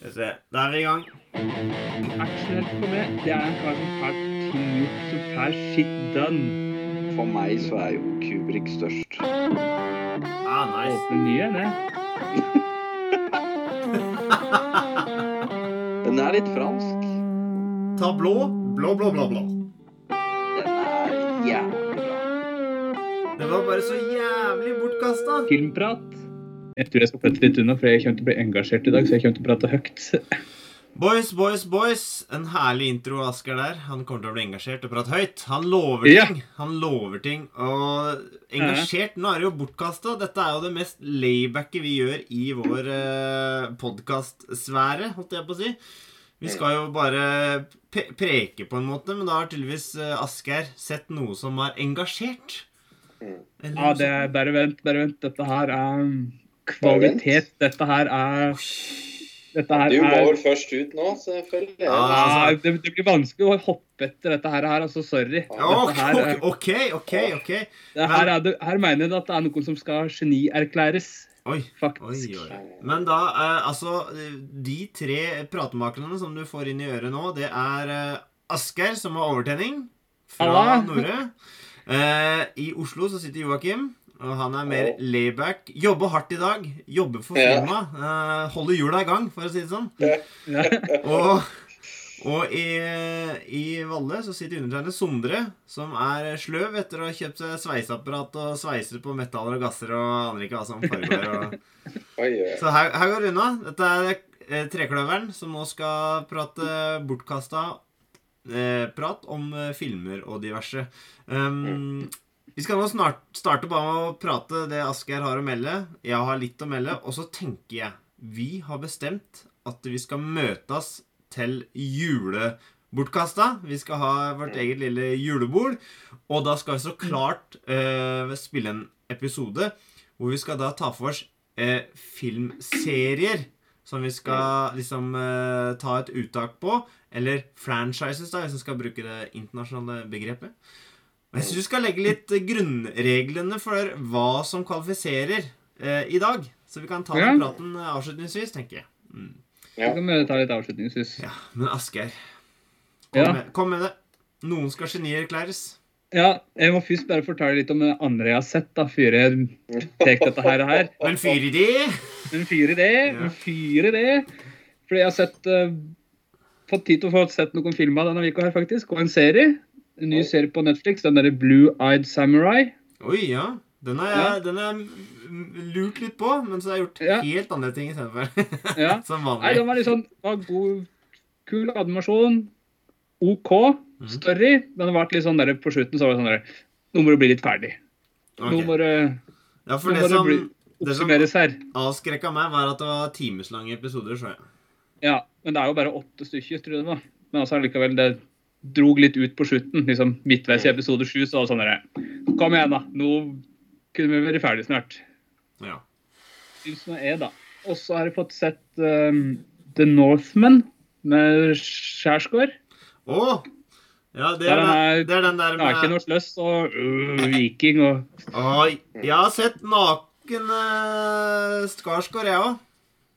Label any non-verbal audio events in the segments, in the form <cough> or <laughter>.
Skal vi se. Da er vi i gang. Actionhelt for meg, det er en kar som får ting gjort, som får shit done. For meg så er jo Kubrik størst. Ah, nice. Åpne nye, det. <laughs> Den er litt fransk. Ta blå. Blå, blå, blå, blå. Den er jævlig bra. Det var bare så jævlig bortkasta. Filmprat. Jeg tror jeg skal flytte litt unna, for jeg kommer til å bli engasjert i dag, så jeg kommer til å prate høyt. Boys, boys, boys. En herlig intro av Asker der. Han kommer til å bli engasjert og prate høyt. Han lover Ja. ting. Han lover ting. Og engasjert Nå er det jo bortkasta. Dette er jo det mest laybacke vi gjør i vår eh, podkastsfære, holdt jeg på å si. Vi skal jo bare pre preke på en måte, men da har tydeligvis uh, Asgeir sett noe som har engasjert. Eller Ja, det er bare vent, bare vent. Dette her er kvalitet. Dette her er Dette her Du må vel først ut nå, selvfølgelig. Ja, ja, det, det blir vanskelig å hoppe etter dette her, altså sorry. Ja, Dette her, er- ok, ok, ok. det her, er det, her mener jeg at det er noen som skal genierklæres, Oi. Oi, faktisk. oi. Men da, eh, altså De tre pratemakerne som du får inn i øret nå, det er eh, Asgeir, som har overtenning, fra. Nore. Eh, I Oslo så sitter Joakim, og han er mer layback. Jobber hardt i dag. Jobber for Ja. firma. Eh, holder hjula i gang, for å si det sånn. Ja. <laughs> Og, og i, i Valle så sitter undertegnede Sondre, som er sløv etter å ha kjøpt seg sveiseapparat og sveiser på metaller og gasser og aner ikke hva som foregår. Og... Så her, her går det unna. Dette er eh, Trekløveren, som nå skal prate bortkasta eh, prat om eh, filmer og diverse. Um, vi skal nå snart starte bare med å prate det Asgeir har å melde. Jeg har litt å melde. Og så tenker jeg Vi har bestemt at vi skal møtes til julebortkasta. Vi skal ha vårt eget lille julebord. Og da skal vi så klart uh, spille en episode hvor vi skal da ta for oss uh, filmserier som vi skal liksom uh, ta et uttak på. Eller franchises, da, hvis vi skal bruke det internasjonale begrepet. Og jeg syns du skal legge litt eh, grunnreglene for hva som kvalifiserer eh, i dag. Så vi kan ta den praten eh, avslutningsvis, tenker jeg. Mm. Så kan vi ta litt avslutningsvis. Ja, Men Asgeir, kom, Ja. med, kom med det. Noen skal genierklæres. Ja, jeg må først bare fortelle litt om det andre jeg har sett, da, før jeg tar dette her. her. Men fyr i det! Men fyr i det, Ja. men fyr i det. Fordi jeg har sett uh, fått tid til å få sett noen filmer denne uka her, faktisk. Og en serie. En ny serie på Netflix, den derre Blue Eyed Samurai. Oi, ja. Den har Ja. jeg, m- lurt litt på, men så har jeg gjort Ja. helt andre ting istedenfor. Ja. <laughs> Som vanlig. Nei, den var litt sånn var god, kul animasjon. OK Mm. story. det ble litt sånn der på slutten så var det sånn der Nå må du bli litt ferdig. Nå må du Ja, for det som det som avskrekka meg, var at det var timeslange episoder, så jeg. Ja, men det er jo bare åtte stykker, tror jeg det var. Men altså likevel, det drog litt ut på slutten. liksom Midtveis i episode sju så var det sånn derre Kom igjen, da. Nå kunne vi vært ferdig snart. Ja. Og så har jeg fått sett um, The Northman med Skjærsgård. Å! Ja, det er, er det er den der naken med og sløss og uh, viking og Oi, jeg har sett naken uh, Skarsgård, jeg òg.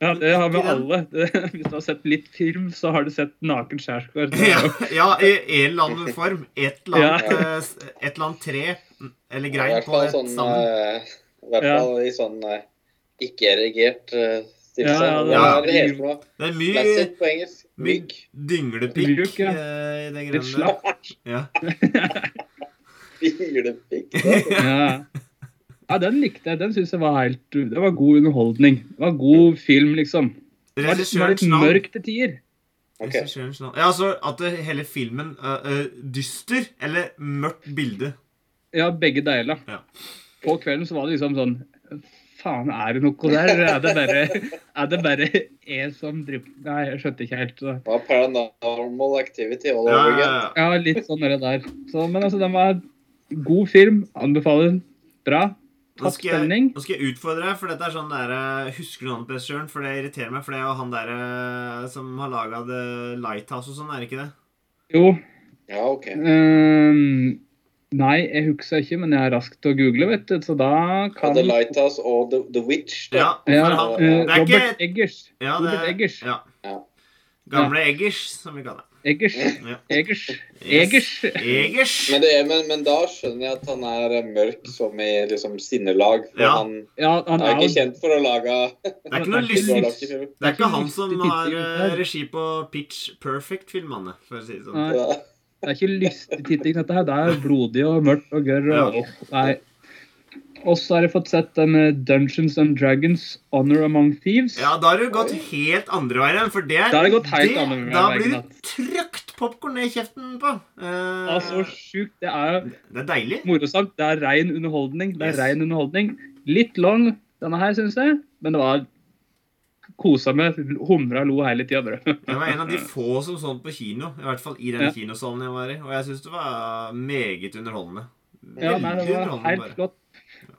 Ja, det har vi alle. Det, <laughs> hvis du har sett litt film, så har du sett naken skjærskår. <laughs> Ja, ja, i en eller annen form. Et eller annet, eh, et eller annet tre eller grein på et sånn stavn. eh, I hvert fall i sånn eh, ikke-erigert stilse. tilstand. Ja, ja, det det noe? Det er mye, Flaccid på engelsk. Mygg. dinglepikk ja. i det Litt greiene der. slapp. Ja. <laughs> Figlepikk. Ja. Ja, den likte jeg. Den syns jeg var helt Det var god underholdning. Det var god film, liksom. Det var litt, det var litt mørkt til tider. Okay. Ja, altså at hele filmen uh, uh, dyster eller mørkt bilde. Ja, begge deler. Ja. På kvelden så var det liksom sånn Faen, er det noe der? Er det bare, er det bare jeg som driver Nei, jeg skjønte ikke helt. Så. Det var paranormal activity all Ja, over ja, again. ja. Ja, litt sånn det der. Så, men altså, den var god film. Anbefaler den. Bra. Nå skal, jeg, nå skal jeg utfordre deg, for dette er sånn der, eh, Husker du navnet på regissøren? For det irriterer meg, for det er jo han der eh, som har laga The Lighthouse og sånn, er det ikke det? Jo. Ja, ok. ehm, Nei, jeg husker ikke, men jeg er rask til å google, vet du. Så da Ja, kan The Lighthouse og The, The Witch. Da. Ja, ja, han, uh, det er Robert ikke Eggers. ja, det Robert er, Eggers. ja. Ja. Gamle Eggers, som vi kaller. Eggers. Ja. Eggers. Yes. Eggers. Eggers. Men, det er, men, men da skjønner jeg at han er mørk som i liksom sinnelag. For Ja. han Ja, han er er ikke kjent for å lage Det er ikke noe <laughs> lyst. Det er ikke han som har eh, regi på Pitch Perfect-filmene, for å si det sånn. Nei. Ja. Det er ikke lystig titting, dette her. Det er blodig og mørkt og gørr. Og, Ja. nei. Og så har jeg fått sett den Dungeons and Dragons Honor Among Thieves. Ja, da har du gått helt andre veien, for det, Da har det gått helt det- andre veien, Da blir du det trøkt popkorn ned i kjeften på. Uh, Det er så sjukt. Det er det er deilig. morosamt. Det er rein underholdning. Det er Yes. rein underholdning. Litt lang, denne her, syns jeg. Men det var kosa med. Humra og lo hele tida, det var en av de <laughs> få som så den på kino, i hvert fall i den Ja. kinosalen jeg var i. Og jeg syns det var meget underholdende. Ja, nei, det var helt flott.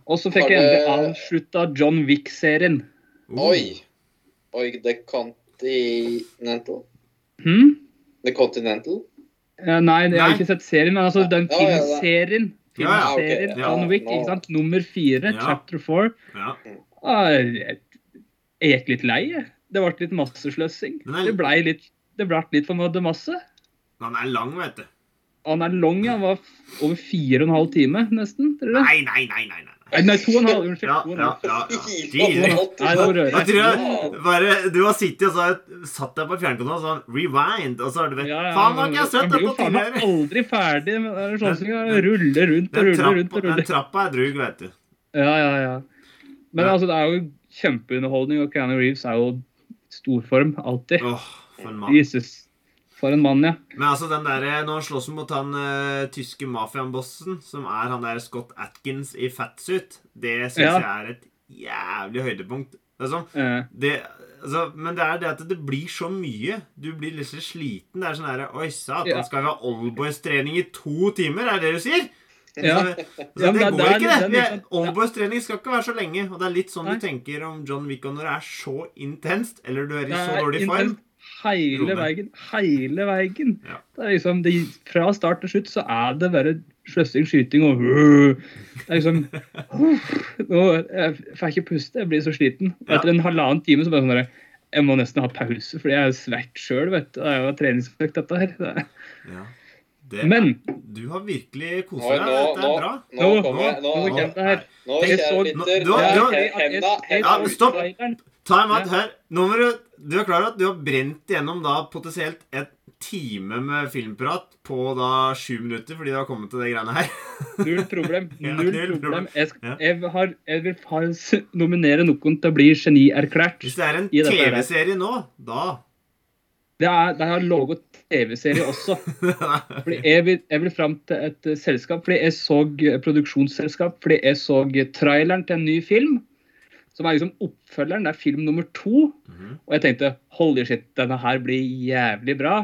Og så fikk det... jeg endelig avslutta John Wick-serien. Oh. Oi. Oi, The Continental. Hm? The Continental? Ja, nei, jeg har ikke sett serien, men altså den filmserien. ja, ja. filmserien. Ja, ja, ok. John Wick, ikke sant? Nummer fire, Ja. chapter four. Ja. Ah, Jeg jeg gikk litt lei, jeg. Det ble litt massesløsing. Det ble litt, det ble litt for mye masse. Han er lang, vet du. Han er lang, han var over fire og en halv time, nesten. Tror du Nei, Nei, nei, nei. nei, nei. To og en halv. Unnskyld. Ja, ja, ja. Jeg tror jeg bare, Du har sittet og så satt deg på fjernkontrollen og sånn Rewind, og så har du det Ja, ja, Faen, har ikke jeg man sett blir jo Jeg faen jo aldri ferdig med den slåssinga. Ruller rundt og ruller rundt og den trappa er drug, vet du. Ja, ja, ja. Men altså, det er jo kjempeunderholdning, og Keanu Reeves er jo i storform alltid. Åh, for en mann. Jesus. For en mann, ja. Men altså, den der, når han slåss mot han uh, tyske mafiabossen, som er han der Scott Atkins i fatsuit, det syns Ja. jeg er et jævlig høydepunkt. Det sånn, Eh, det, altså, men det er det at det blir så mye. Du blir så sliten. Det er sånn herre Oi, satan, Ja. skal vi ha oldboys-trening i to timer? Er det det du sier? Ja. Altså, <laughs> Ja, det det går der- ikke, det. Vi liksom- Oldboys-trening skal ikke være så lenge. Og det er litt sånn Nei. du tenker om John Wick når det er så intenst, eller du er i så dårlig form. Hele Ro veien. Hele veien. Ja. Det er liksom, det, fra start til slutt så er det bare sløsing, skyting og øh. Det er liksom uff, nå, Jeg får ikke puste, jeg blir så sliten. Og Ja. etter en halvannen time så bare sånn der, Jeg må nesten ha pause, fordi jeg er svett sjøl. Det er jo treningsøkt, dette her. Det Ja. Det, Men Du har virkelig kosa deg. nå, Dette er bra. nå Nå- kommer jeg nå Nå, kommer det her. nå Jeg kjære lytter. Nå- du nå har- er du har- he- henda jeg- Ja, stopp. Time out her. Nå må du Du er klar over at du har brent gjennom da potensielt et time med filmprat på da sju minutter fordi du har kommet til det greiene her. <laughs> Null problem. Ja, Null null problem. Jeg, skal, Ja. jeg, har, jeg vil faktisk nominere noen til å bli genierklært. Hvis det er en. TV-serie nå, da Det er, det har laget TV-serie også. <laughs> Fordi jeg vil, jeg vil fram til et selskap, fordi jeg så produksjonsselskap, fordi jeg så traileren til en ny film, som er liksom oppfølgeren, det er film nummer to. Mhm. Og jeg tenkte holy shit, denne her blir jævlig bra.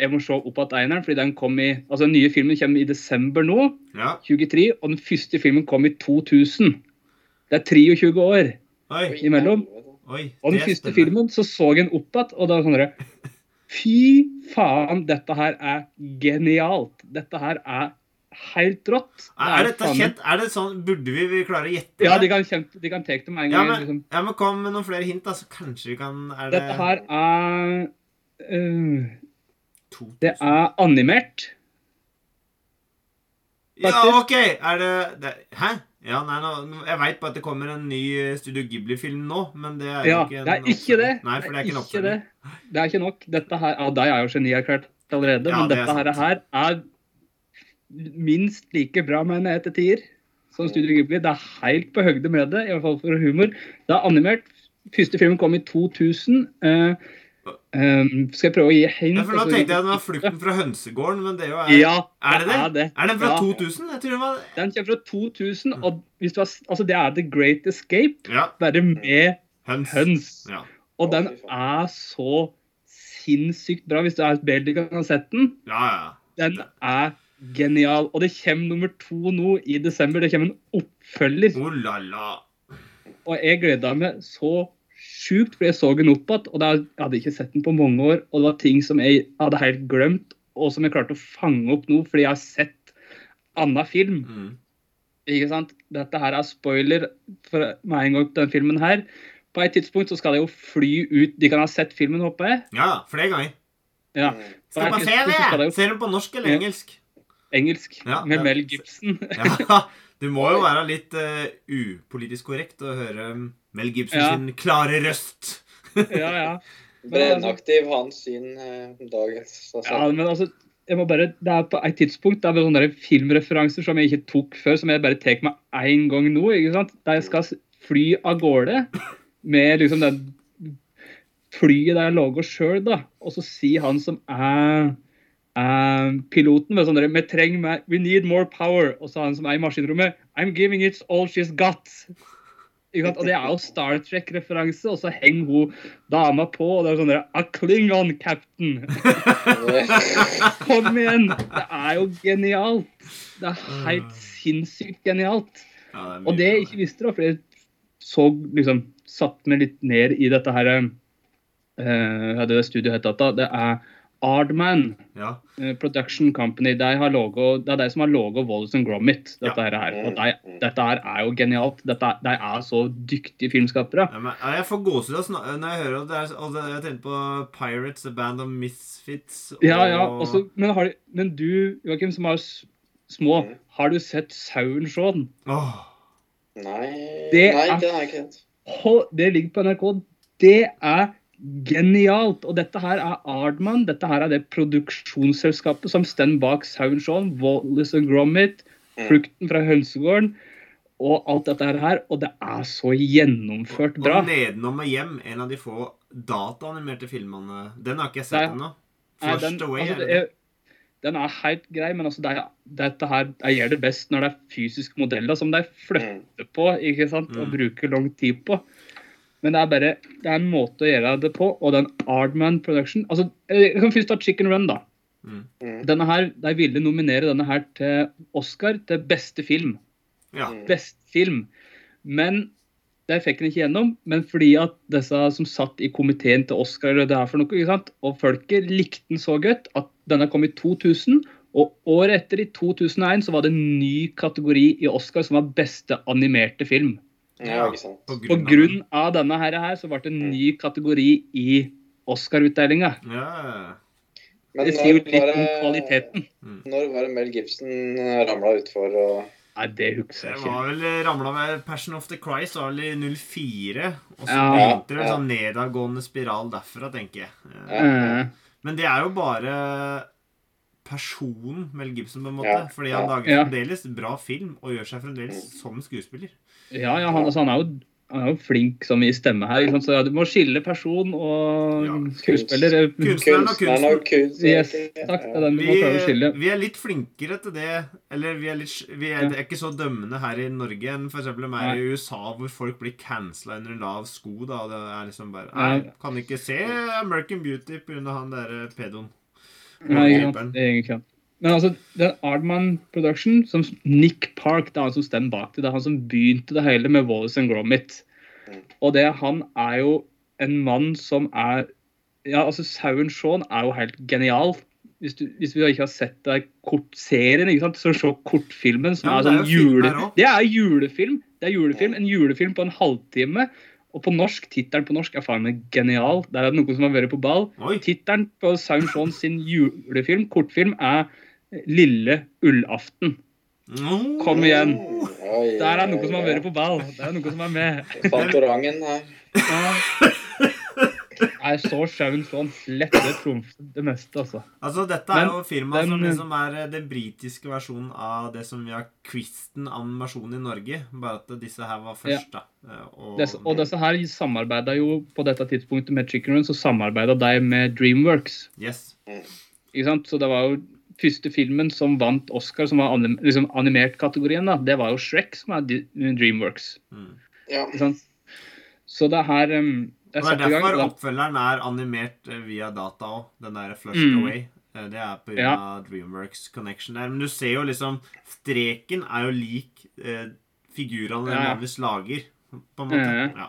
Jeg må se opp at eineren, fordi den kom i, altså den nye filmen kommer i desember nå, Ja. 23, og den første filmen kom i 2000. Det er 23 år. Oi. imellom. Oi. Og den første filmen så så jeg den opp igjen, og da sånn der, <laughs> Fy faen, dette her er genialt. Dette her er helt rått. Er, dette det kjent? Er det sånn Burde vi, vi klare å gjette Ja, det? de kan, kjempe, de kan take det med en Ja, gang. men, liksom. ja, men kom med noen flere hint, da, så kanskje vi kan er det Dette her er uh, Det er animert. Ja. OK! Er det, det Hæ? Ja, nei, nå, Jeg veit bare at det kommer en ny eh, Studio Ghibli-film nå, men det er Ja, ikke det er ikke det. Nei, det er ikke det. Det er ikke nok. Dette her, ja, De er jo genierklært allerede, Ja, men det dette her, her er minst like bra, mener jeg, til tider som Studio Ghibli. Det er helt på høgde med det, i hvert fall for humor. Det er animert. Første filmen kom i 2000. Eh, eh, skal jeg prøve å gi hint? Ja, for nå altså, tenkte jeg det var 'Flukten fra hønsegården', men det er jo er, Ja, er det det? er det. Er den fra Ja. 2000? Jeg tror den var Den kommer fra 2000, og hvis du har, altså det er The Great Escape, Ja. bare med Høns. høns. Ja. Og den er så sinnssykt bra. Hvis du er bedre kan ha sett den. ja, ja. Den er genial. Og det kommer nummer to nå i desember. Det kommer en oppfølger. Oh la la. Og jeg gleda meg så sjukt, for jeg så den opp igjen. Og jeg hadde ikke sett den på mange år. Og det var ting som jeg hadde helt glemt, og som jeg klarte å fange opp nå, fordi jeg har sett annen film. Mm. Ikke sant? Dette her er spoiler for meg en gang på den filmen her. På et tidspunkt så skal de jo fly ut De kan ha sett filmen, håper jeg. Ja, flere ganger. Ja. Skal de ferie! Ser du på norsk eller Ja. engelsk? Engelsk Ja, med ja. Mel Gibson. <laughs> Ja, du må jo være litt uh, upolitisk korrekt og høre Mel Gibson Ja. sin klare røst. <laughs> ja, ja. Brennaktiv hans syn dagens. Altså. ja, men altså jeg må bare, Det er på et tidspunkt det er sånne der filmreferanser som jeg ikke tok før, som jeg bare tar med én gang nå. ikke sant? Der jeg skal fly av gårde med liksom den flyet der jeg lager sjøl, da. Og så sier han som er, er piloten med sånn der, Vi trenger mer, We need more power. Og så han som er i maskinrommet I'm giving it all she's got. Og det er jo Star Trek-referanse, og så henger hun dama på, og det er sånn A Klingon captain. <laughs> Kom igjen! Det er jo genialt. Det er helt sinnssykt genialt. Ja, det Og det jeg ikke visste, da, for jeg så liksom Satt meg litt ned i dette her hadde det studioet hett da? Det er Ardman Ja. eh, Production Company. De har loget, det er de som har logo Wallace and Gromit. Dette her, her. Og de, dette her er jo genialt. Dette, de er så dyktige filmskapere. Ja, men, jeg får gåsehud når jeg hører at det er og det, Jeg tenker på Pirates, A Band of Misfits og Ja, ja, også, men, har, men du, Joakim, som er små, Mm. har du sett Sauen Shaun? Oh. Nei, Det nei, er- det har jeg ikke. Det ligger på NRK. Det er genialt. Og dette her er Ardman. Dette her er det produksjonsselskapet som står bak Sauen Shaun, Wallis and Gromit, Mm. Flukten fra hønsegården og alt dette her. Og det er så gjennomført bra. Og Nedenom og hjem, en av de få dataanimerte filmene. Den har ikke jeg sett ennå. Flushed den, Away, altså, er er, den er helt grei, men altså, det er, dette her, jeg gjør det best når det er fysiske modeller som de flytter Mm. på ikke sant? og Mm. bruker lang tid på. Men det er bare det er en måte å gjøre det på, og den Ardman Production altså, Jeg kan først ta Chicken Run, da. Mm. Mm. Denne her, De ville nominere denne her til Oscar til beste film. Ja. Mm. Best film. Men det fikk den ikke gjennom. Men fordi at disse som satt i komiteen til Oscar, eller det er for noe, ikke sant? og folket likte den så godt at denne kom i 2000. Og året etter, i 2001, så var det en ny kategori i Oscar som var beste animerte film. Ja, ikke sant. På På grunn av av denne her, her så ble det en ny kategori i Oscar-utdelinga. Ja. Men Det sier jo litt om kvaliteten. Når var det Mel Gibson ramla utfor og Nei, det husker jeg ikke. var vel ramla med Passion of the Christ var vel i 04. Og så Ja. begynte det en Ja. sånn nedadgående spiral derfra, tenker jeg. Eh, Eh, Men det er jo bare personen Mel Gibson, på en måte. Ja, Fordi han lager Ja. fremdeles bra film og gjør seg fremdeles som skuespiller. Ja, ja han, altså, han, er jo, han er jo flink som i stemme her. liksom. Så ja, du må skille person og Ja, skuespiller. Kunstneren og kunsten. Yes, takk. Det er den du Vi, må prøve å skille. vi er litt flinkere til det. Eller vi er, litt, vi er, det er ikke så dømmende her i Norge enn for eksempel mer i USA, hvor folk blir cancela under en lav sko. da, Det er liksom bare Jeg kan ikke se American Beauty pga. han derre pedoen. Nei, Det er egentlig ikke. Men altså, den Ardman Production, som Nick Park, det er han som stemmer bak det. Det er han som begynte det hele med Wallace and Gromit. Og det, han er jo en mann som er Ja, altså, Sauen Shaun er jo helt genial. Hvis, du, hvis vi ikke har sett det kortserien, ikke sant, så se kortfilmen som Ja, er sånn det jule... Det er julefilm. Det er julefilm, En julefilm på en halvtime. Og på norsk, tittelen på norsk er faen meg genial. Der er det noen som har vært på ball. Tittelen på Saun Shaun sin julefilm, kortfilm, er 'Lille ullaften'. Oh. Kom igjen. Oi, Der er noe som har vært på ball. Der er noe som er med. <laughs> Fantorangen her. Ja. Jeg så Saun sånn lett det trumfe det meste, altså. Altså, dette er Men jo firmaet som liksom er eh, den britiske versjonen av det som vi har Kvisten animasjon i Norge. Bare at disse her var først, da. Eh, Og, Des, og disse her samarbeida jo på dette tidspunktet med Chicken Run, så samarbeida de med Dreamworks. Yes. Ikke sant? Så det var jo første filmen som vant Oscar, som var anim, liksom animert-kategorien, da, det var jo Shrek, som er Dreamworks. Mm. Ja. Så det her um, det er derfor gang, oppfølgeren er animert eh, via data òg. Den der Flushed Mm. Away. Eh, Det er på grunn Ja. Dreamworks connection der. Men du ser jo liksom Streken er jo lik eh, figurene Ja, Elvis lager, på en måte. Ja. Ja.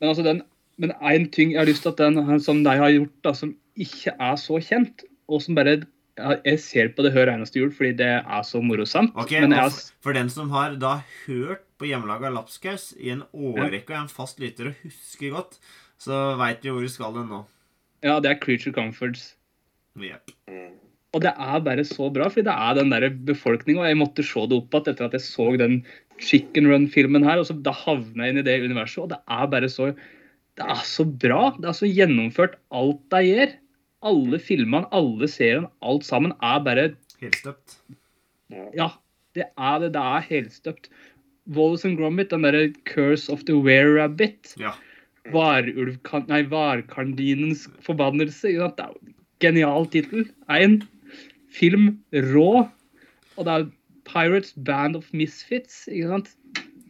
Men altså den, men én ting jeg har lyst til at den som de har gjort, da, som ikke er så kjent, og som bare jeg, ser på det hver eneste jul fordi det er så morosomt. Ok, men jeg har, for, den som har da hørt på hjemmelaga lapskaus i en årrekke og er en fast lytter og husker godt, så veit vi hvor vi skal den nå. ja, det er Creature Comforts. Mm. Og det er bare så bra, fordi det er den der befolkninga. Jeg måtte se det opp igjen etter at jeg så den Chicken Run-filmen her. og så Da havna jeg inn i det universet, og det er bare så Det er så bra. Det er så gjennomført alt de gjør. Alle filmene, alle seriene, alt sammen er bare Helstøpt. Ja, det er det. Det er helstøpt. Wallace and Gromit, den derre Curse of the Were-Rabbit. Ja. Varkardinens forbannelse. Ikke sant? Det er jo en genial tittel. En film rå. Og det er Pirates Band of Misfits, ikke sant?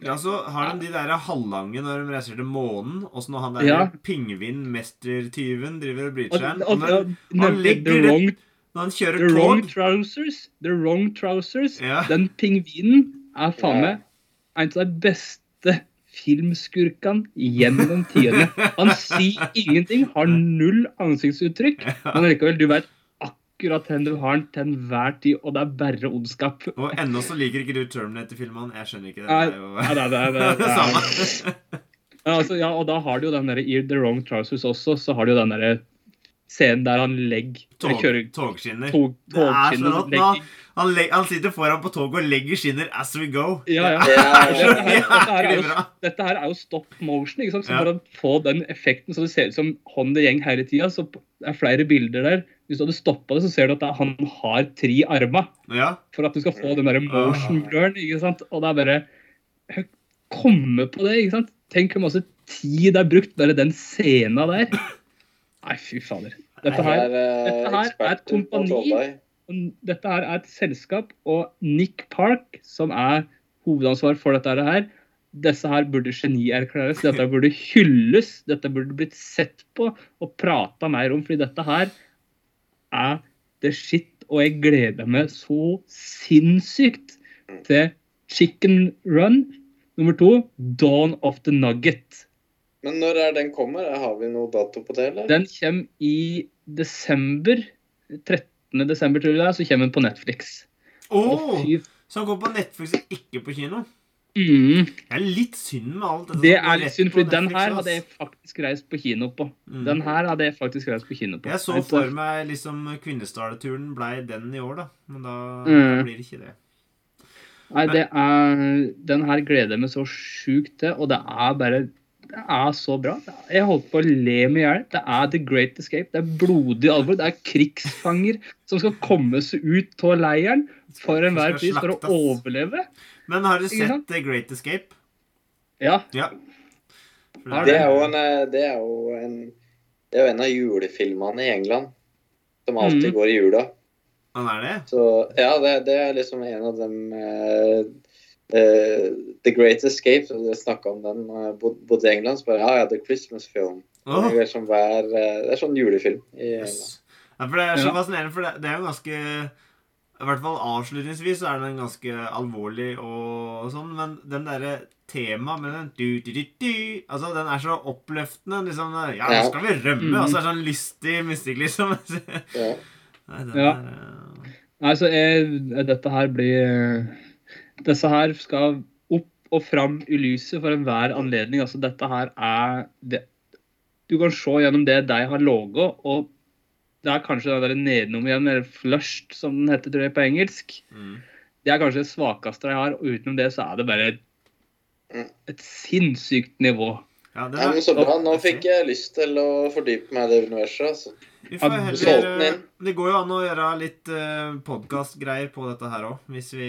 Ja, så har de de der halvlange når de reiser til månen, og så når han der Ja. pingvinmestertyven driver og Og, bryter seg inn. og, og, nemlig legger det- når han kjører the wrong Trousers. The Wrong Trousers. Ja. Den pingvinen er faen meg en av de beste filmskurkene gjennom tidene. Han sier ingenting, har <laughs> null ansiktsuttrykk, men likevel, du vet akkurat den du har den til enhver tid, og det er bare ondskap. Og ennå så liker ikke du Terminator-filmene. Jeg skjønner ikke det. Nei, Det er jo ja, det, er- <laughs> det, er- det, det, samme. Ja, altså, ja, og da har du jo den der Ear The Wrong Trousers også, så har du jo den der scenen der han legger Tog, kjører togskinner. tog, Det er så rått. Legger- han, leg- han sitter foran på toget og legger skinner as we go. Ja, ja. Det er så Dette her, dette, er jo, dette her er jo stop motion, ikke sant? så Ja. for å få den effekten så det ser ut som hånd det gjeng hele tida, så det er flere bilder der. Hvis du hadde stoppa det, så ser du at han har tre armer Ja. for at du skal få den der motion blurren. ikke sant? Og det er bare Komme på det, ikke sant? Tenk hvor masse tid det er brukt bare den scena der. <laughs> Nei, fy fader. Dette her, er, dette eh, her er et kompani. og dette her er et selskap, og Nick Park, som er hovedansvar for dette her, disse her burde genierklæres, dette burde hylles, dette burde blitt sett på og prata mer om, fordi dette her er the shit, og jeg gleder meg så sinnssykt til Chicken Run. Nummer to, Dawn of the Nugget. Men når er den kommer? Har vi noe dato på det, eller? Den kommer i desember. 13. desember, tror jeg det er, så kommer den på Netflix. Oh, Å, fy Så den går på Netflix ikke på kino? Mm, Det er litt synd med alt dette. det er litt synd, for den her hadde jeg faktisk reist på kino på. Mm. Den her hadde jeg faktisk reist på kino på. Jeg så for meg liksom Kvinesdal-turen blei den i år, da. Men da, Mm. blir det ikke det. Nei, det er Den her gleder jeg meg så sjukt til, og det er bare Det er så bra. Jeg holdt på å le meg i hjel. Det er The Great Escape. Det er blodig alvor. Det er krigsfanger som skal komme seg ut av leiren for enhver pris for å overleve. Men har du sett? The Great Escape? Ja. Ja. Det er jo en, eh, det er jo en, det er jo en av julefilmene i England. Som alltid mm. går i jula. Han er det? Så ja, det, det er liksom en av dem uh, eh, The Great Escape. så Jeg snakka om den da jeg bodde i England. Så bare ja, ja, The Christmas Film. Oh. Det, er som hver, eh, det er sånn julefilm i England. yes. ja, for det er så Ja. fascinerende, for det, det er jo ganske I hvert fall avslutningsvis så er den ganske alvorlig og, sånn, men den derre temaet med den du, du, du, du, Altså, den er så oppløftende. Liksom Ja, nå skal vi rømme! Mhm. Og så er det sånn lystig mystikk, liksom. <laughs> Ja. Nei, den Ja. er, eh, Nei, så er, dette her blir Disse her skal opp og fram i lyset for enhver anledning. Altså, dette her er det, Du kan se gjennom det de har laga, og det er kanskje den der nedenom igjen, eller flushed, som den heter tror jeg, på engelsk. mm. Det er kanskje det svakeste jeg har, og utenom det så er det bare et, Mm. et sinnssykt nivå. Ja, Ja, er, men Så bra. Nå fikk jeg lyst til å fordype meg i det universet. altså. vi får heller. Det går jo an å gjøre litt uh, podkastgreier på dette her òg. Vi...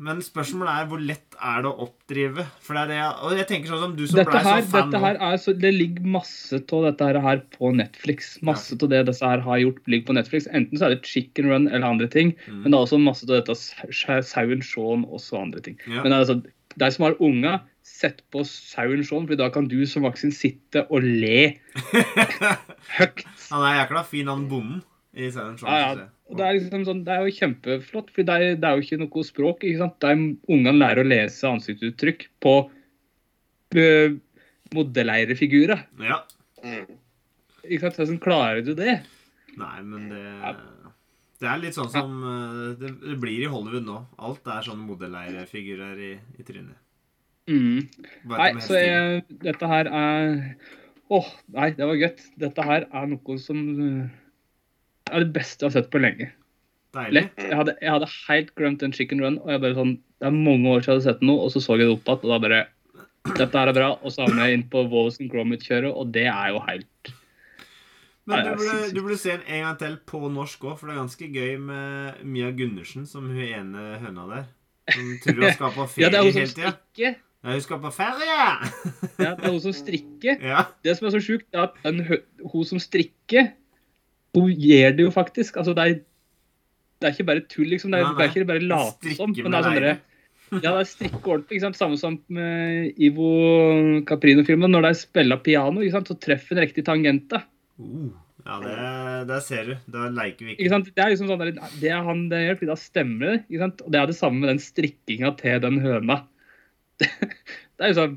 Men spørsmålet er hvor lett er det å oppdrive? For det er det jeg, Og jeg tenker sånn som du som Dette blei så fan dette her er, så, det ligger masse av dette her, her på Netflix. Masse av det disse her har gjort, ligger på Netflix. Enten så er det Chicken Run eller andre ting. Mm. Men det er også masse av dette sa- Sauen Shaun og så andre ting. Ja. Men altså, de som har unger, sett på Sauen sånn, for da kan du som voksen sitte og le <laughs> høyt. Han er jækla fin, han bonden i sauen sånn. Ja, ja. Og det er, liksom sånn, det er jo kjempeflott, for det er, det er jo ikke noe språk. ikke sant? De Ungene lærer å lese ansiktsuttrykk på øh, modelleirefigurer. Ja. Ikke sant? Hvordan klarer du det? Nei, men det Det er litt sånn som eh, det, det blir i Hollywood nå. Alt er sånn modelleirefigurer i, i trynet. Mm. Nei, så jeg, dette her er Åh, nei, det var godt. Dette her er noe som eh, er det beste jeg har sett på lenge. Deilig. Lett. Jeg hadde, jeg hadde helt glemt en chicken run, og jeg bare sånn Det er mange år siden jeg hadde sett noe, og så så jeg det opp igjen, og da bare Dette her er bra. Og så havner jeg inn på Wallace and Gromit-kjøret, og det er jo helt Men du burde, du burde se den en gang til på norsk òg, for det er ganske gøy med Mia Gundersen som hun ene høna der. Som tror hun skal <laughs> på Ja, det er hun som hele tida. Ja, hun skal på ferie! <laughs> Ja, det er hun som strikker. <laughs> Ja. Det som er så sjukt, er at en, hun som strikker, hun gjør det jo faktisk. Altså, det er, det er ikke bare tull, liksom. Det er, Nei, det er ikke bare late som. Men det er sånn derre- Ja, det er strikke ordentlig. ikke sant? Samme som med Ivo Caprino-filmen. Når de spiller piano, ikke sant? så treffer en riktig tangente. Uh, ja, det, det, ser du. Da leker vi Ikke ikke. sant? Det er liksom sånn der, det er han det gjør, fordi da stemmer det. ikke sant? Og det er det samme med den strikkinga til den høna. <laughs> Det er jo sånn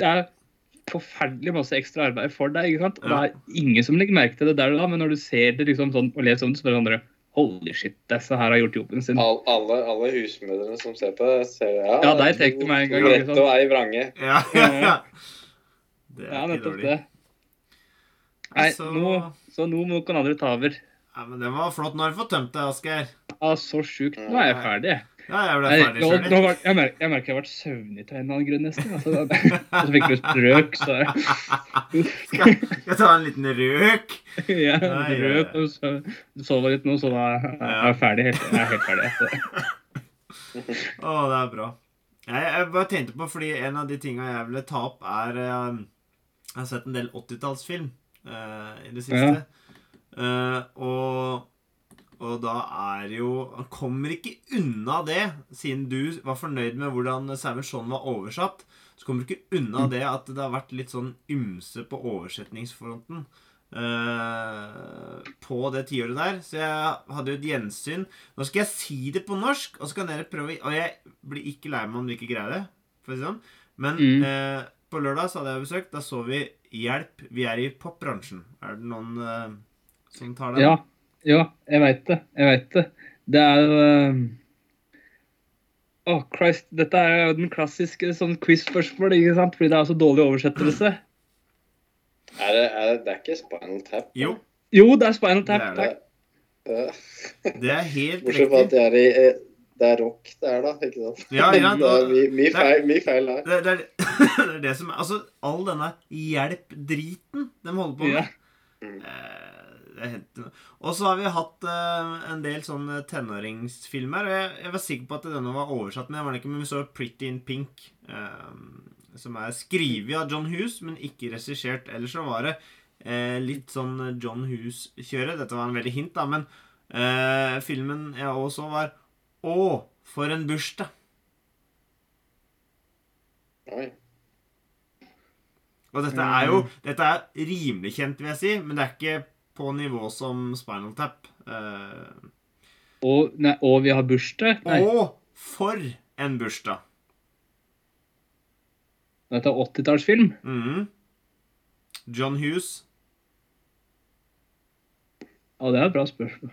Det er forferdelig masse ekstra arbeid for deg, ikke sant? Og det er ingen som legger merke til det der og da, men når du ser det liksom sånn og leser om det, så det sånn Holy shit, disse her har gjort jobben sin. All, alle, alle husmødrene som ser på det, ser ja, Ja, der tek du meg en gang. Rett og ei vrange. Ja, <laughs> ja, ja. Det er Ja, nettopp det. Nei, Så, nå, så nå må noen andre ta over. ja, men det var flott. Nå har du fått tømt deg, Asgeir. Ja, så sjukt. Nå er jeg ferdig. Ja, jeg ble Nei, ferdig sjøl. Jeg, var, jeg, merker, jeg har vært søvnig av en eller annen grunn, nesten. Altså, og så fikk du strøk, så Skal skal jeg ta en liten røk? ja, Nei, røk, og så sover litt nå, så da er jeg ferdig. Helt, jeg er helt ferdig. Altså. Å, det er bra. Jeg, jeg bare tenkte på, fordi en av de tinga jeg ville ta opp, er eh, Jeg har sett en del 80-tallsfilm uh, i det siste. Eh, og, og da er jo Han kommer ikke unna det, siden du var fornøyd med hvordan Simon var oversatt. Så kommer du ikke unna det at det har vært litt sånn ymse på oversetningsfronten. uh, på det tiåret der. Så jeg hadde jo et gjensyn. Nå skal jeg si det på norsk, og så kan dere prøve Og jeg blir ikke lei meg om du ikke greier det. For å si sånn. Men Mm. uh, på lørdag så hadde jeg besøk. Da så vi Hjelp, vi er i popbransjen. Er det noen uh, som tar den? Ja, ja, jeg veit det. Jeg veit det. Det er jo uh... oh, Christ. Dette er jo den klassiske sånn quiz-spørsmål, ikke sant? Fordi det er så dårlig oversettelse. Er det, er det, det er ikke Spinal Tap? da? Jo, Jo, det er Spinal det Tap. er det. Takk. <laughs> Det er helt Bortsett fra at det er, i, eh, det er rock det er, da. Ikke sant? Ja, ja, <laughs> det er mye, mye, feil, mye feil her. Det, det, er, <laughs> det er det som er Altså, all denne hjelp-driten de holder på med Ja. Eh, det er helt, og så har vi hatt uh, en del sånne tenåringsfilmer. Og jeg, jeg var sikker på at denne var oversatt, men jeg var ikke. Men vi så Pretty in Pink, eh, som er skrevet av John Hughes, men ikke regissert. Ellers så var det uh, litt sånn John Hughes-kjøret. Dette var en veldig hint, da. Men eh, filmen jeg også var Å, for en bursdag! Oi. Og dette er jo Dette er rimelig kjent, vil jeg si, men det er ikke på nivå som Spinal Tap. Eh, Og, nei, og vi har bursdag. Nei, Og for en bursdag! dette er 80-tallsfilm. Mhm. John Hughes. Ja, det er et bra spørsmål.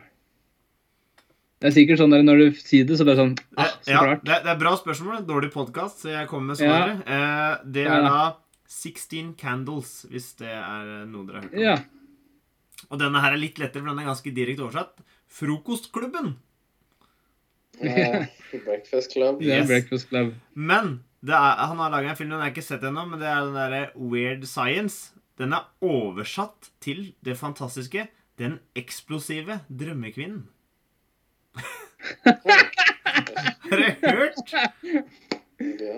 Det er sikkert sånn der når du sier det, så bare sånn ah, så ja, klart. det, det er bra spørsmål. Dårlig podkast, så jeg kommer med svaret. Eh, det er da 16 Candles, hvis det er noe dere har hørt om. Ja. Og denne her er litt lettere, for den er ganske direkte oversatt. Frokostklubben. Eh, Breakfast Club. Yes. Yeah, Breakfast Club. Men det er, han har laga en film, den har jeg ikke sett ennå, men det er den derre Weird Science. Den er oversatt til det fantastiske Den eksplosive drømmekvinnen. Har dere hørt? Ja.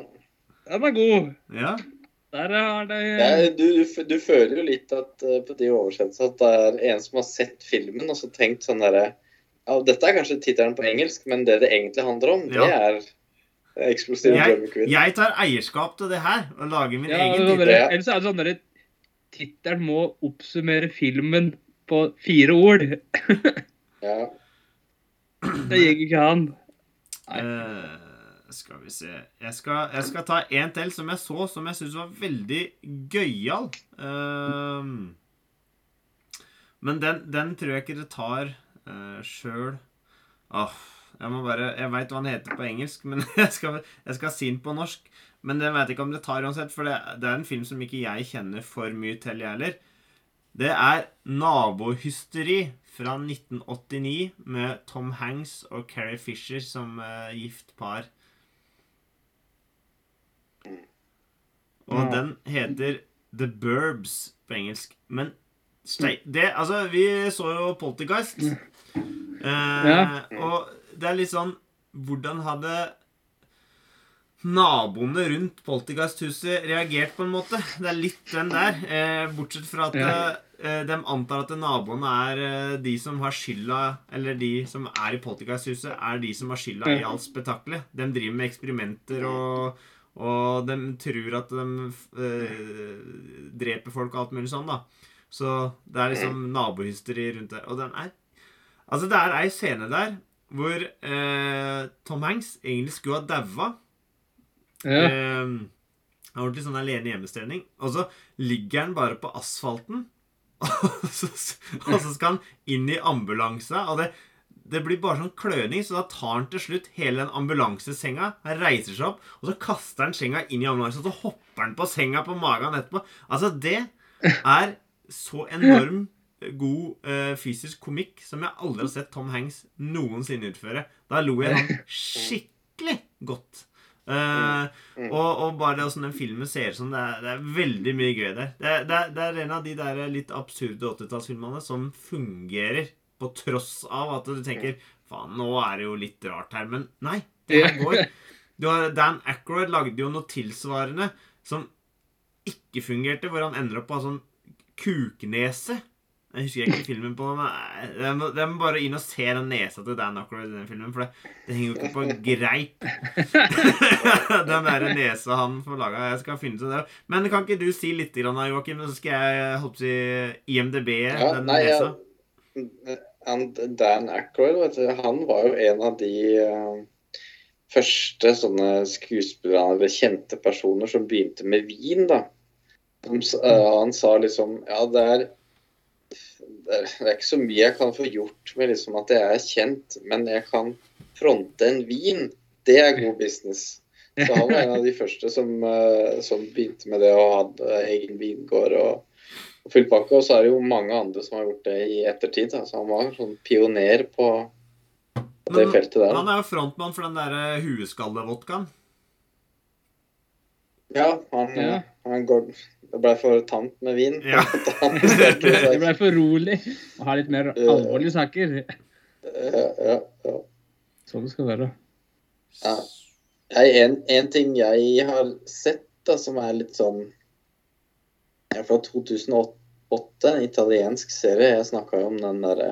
Den er god. Ja. Der har det er, du, du, du føler jo litt at eh, på de oversettelsene at det er en som har sett filmen og så tenkt sånn derre ja, Dette er kanskje tittelen på engelsk, men det det egentlig handler om, det Ja. er Eksplosiv Jeg, drømmekvinne. jeg tar eierskap til det her og lager min ja, egen sånn tittel. Ja. Ellers er det sånn derre Tittelen må oppsummere filmen på fire ord. Ja. Det gikk ikke an. Nei. Eh, skal vi se jeg skal, jeg skal ta en til som jeg så, som jeg syns var veldig gøyal. Eh, men den, den tror jeg ikke det tar uh, sjøl Oh, jeg må bare Jeg veit hva den heter på engelsk, men <laughs> jeg skal, jeg skal si den på norsk. Men den jeg ikke om det tar uansett, for det, det er en film som ikke jeg kjenner for mye til, jeg heller. Det er 'Nabohysteri' fra 1989 med Tom Hanks og Carrie Fisher som uh, gift par. Og mm. den heter The Burbs på engelsk. Men det Altså, vi så jo Poltergeist. Eh, Ja. Og det er litt sånn Hvordan hadde naboene rundt Poltergeist-huset reagert, på en måte? Det er litt den der. Eh, bortsett fra at Ja. eh, de antar at naboene er eh, de som har skylda Eller de som er i Poltergeist-huset, er de som har skylda i alt spetakkelet. De driver med eksperimenter og og de tror at de eh, dreper folk og alt mulig sånn, da. Så det er liksom nabohysteri rundt det. Og den er Altså, det er ei scene der hvor eh, Tom Hanks egentlig skulle ha daua. Ja. Eh, han har ordentlig sånn alene hjemmestrening. Og så ligger han bare på asfalten. <laughs> Og så, og så skal han inn i ambulanse. Og det, det blir bare sånn kløning, så da tar han til slutt hele den ambulansesenga. Han reiser seg opp, og så kaster han senga inn i ambulansen. Og så hopper han på senga på magen etterpå. Altså, det er så enorm god uh, fysisk komikk som jeg aldri har sett Tom Hanks noensinne utføre. Da lo jeg han skikkelig godt. Uh, og, og bare det åssen den filmen ser ut som, det er, det er veldig mye gøy der. Det, det, det er en av de der litt absurde 80-tallsfilmene som fungerer på tross av at du tenker Faen, nå er det jo litt rart her. Men nei, det her går. Du har, Dan Ackroyd lagde jo noe tilsvarende som ikke fungerte, hvor han ender opp på en sånn kuknese. Jeg husker ikke filmen på den. Jeg må, bare inn og se den nesa til Dan Ackroyd i den filmen, for det, det henger jo ikke på greip. <laughs> den der nesa han får laga. Jeg skal finne ut av det. Men kan ikke du si litt, Joakim, så skal jeg holdt på å si IMDb Ja, den nei, nesa? jeg, han, Dan Ackroyd, han var jo en av de uh, første sånne skuespillerne eller kjente personer som begynte med vin, da. Som, s- eh, han sa liksom Ja, det er, det er ikke så mye jeg kan få gjort med liksom at jeg er kjent, men jeg kan fronte en vin. Det er god business. Så han var en av de <laughs> første som, uh, som begynte med det og hadde egen vingård og full pakke. Og så er det jo mange andre som har gjort det i ettertid. Da. Så han var sånn pioner på, det Men feltet der. Han er jo frontmann for den derre hueskallevodkaen. Ja, han, Ja. han går Det ble for tamt med vin. Ja. Han <laughs> Det <laughs> blei ble for rolig å ha litt mer alvorlige saker. Ja, ja, ja. Sånn det skal være. Ja. En, en ting jeg har sett da, som er litt sånn ja, Fra 2008, en italiensk serie. Jeg snakka jo om den derre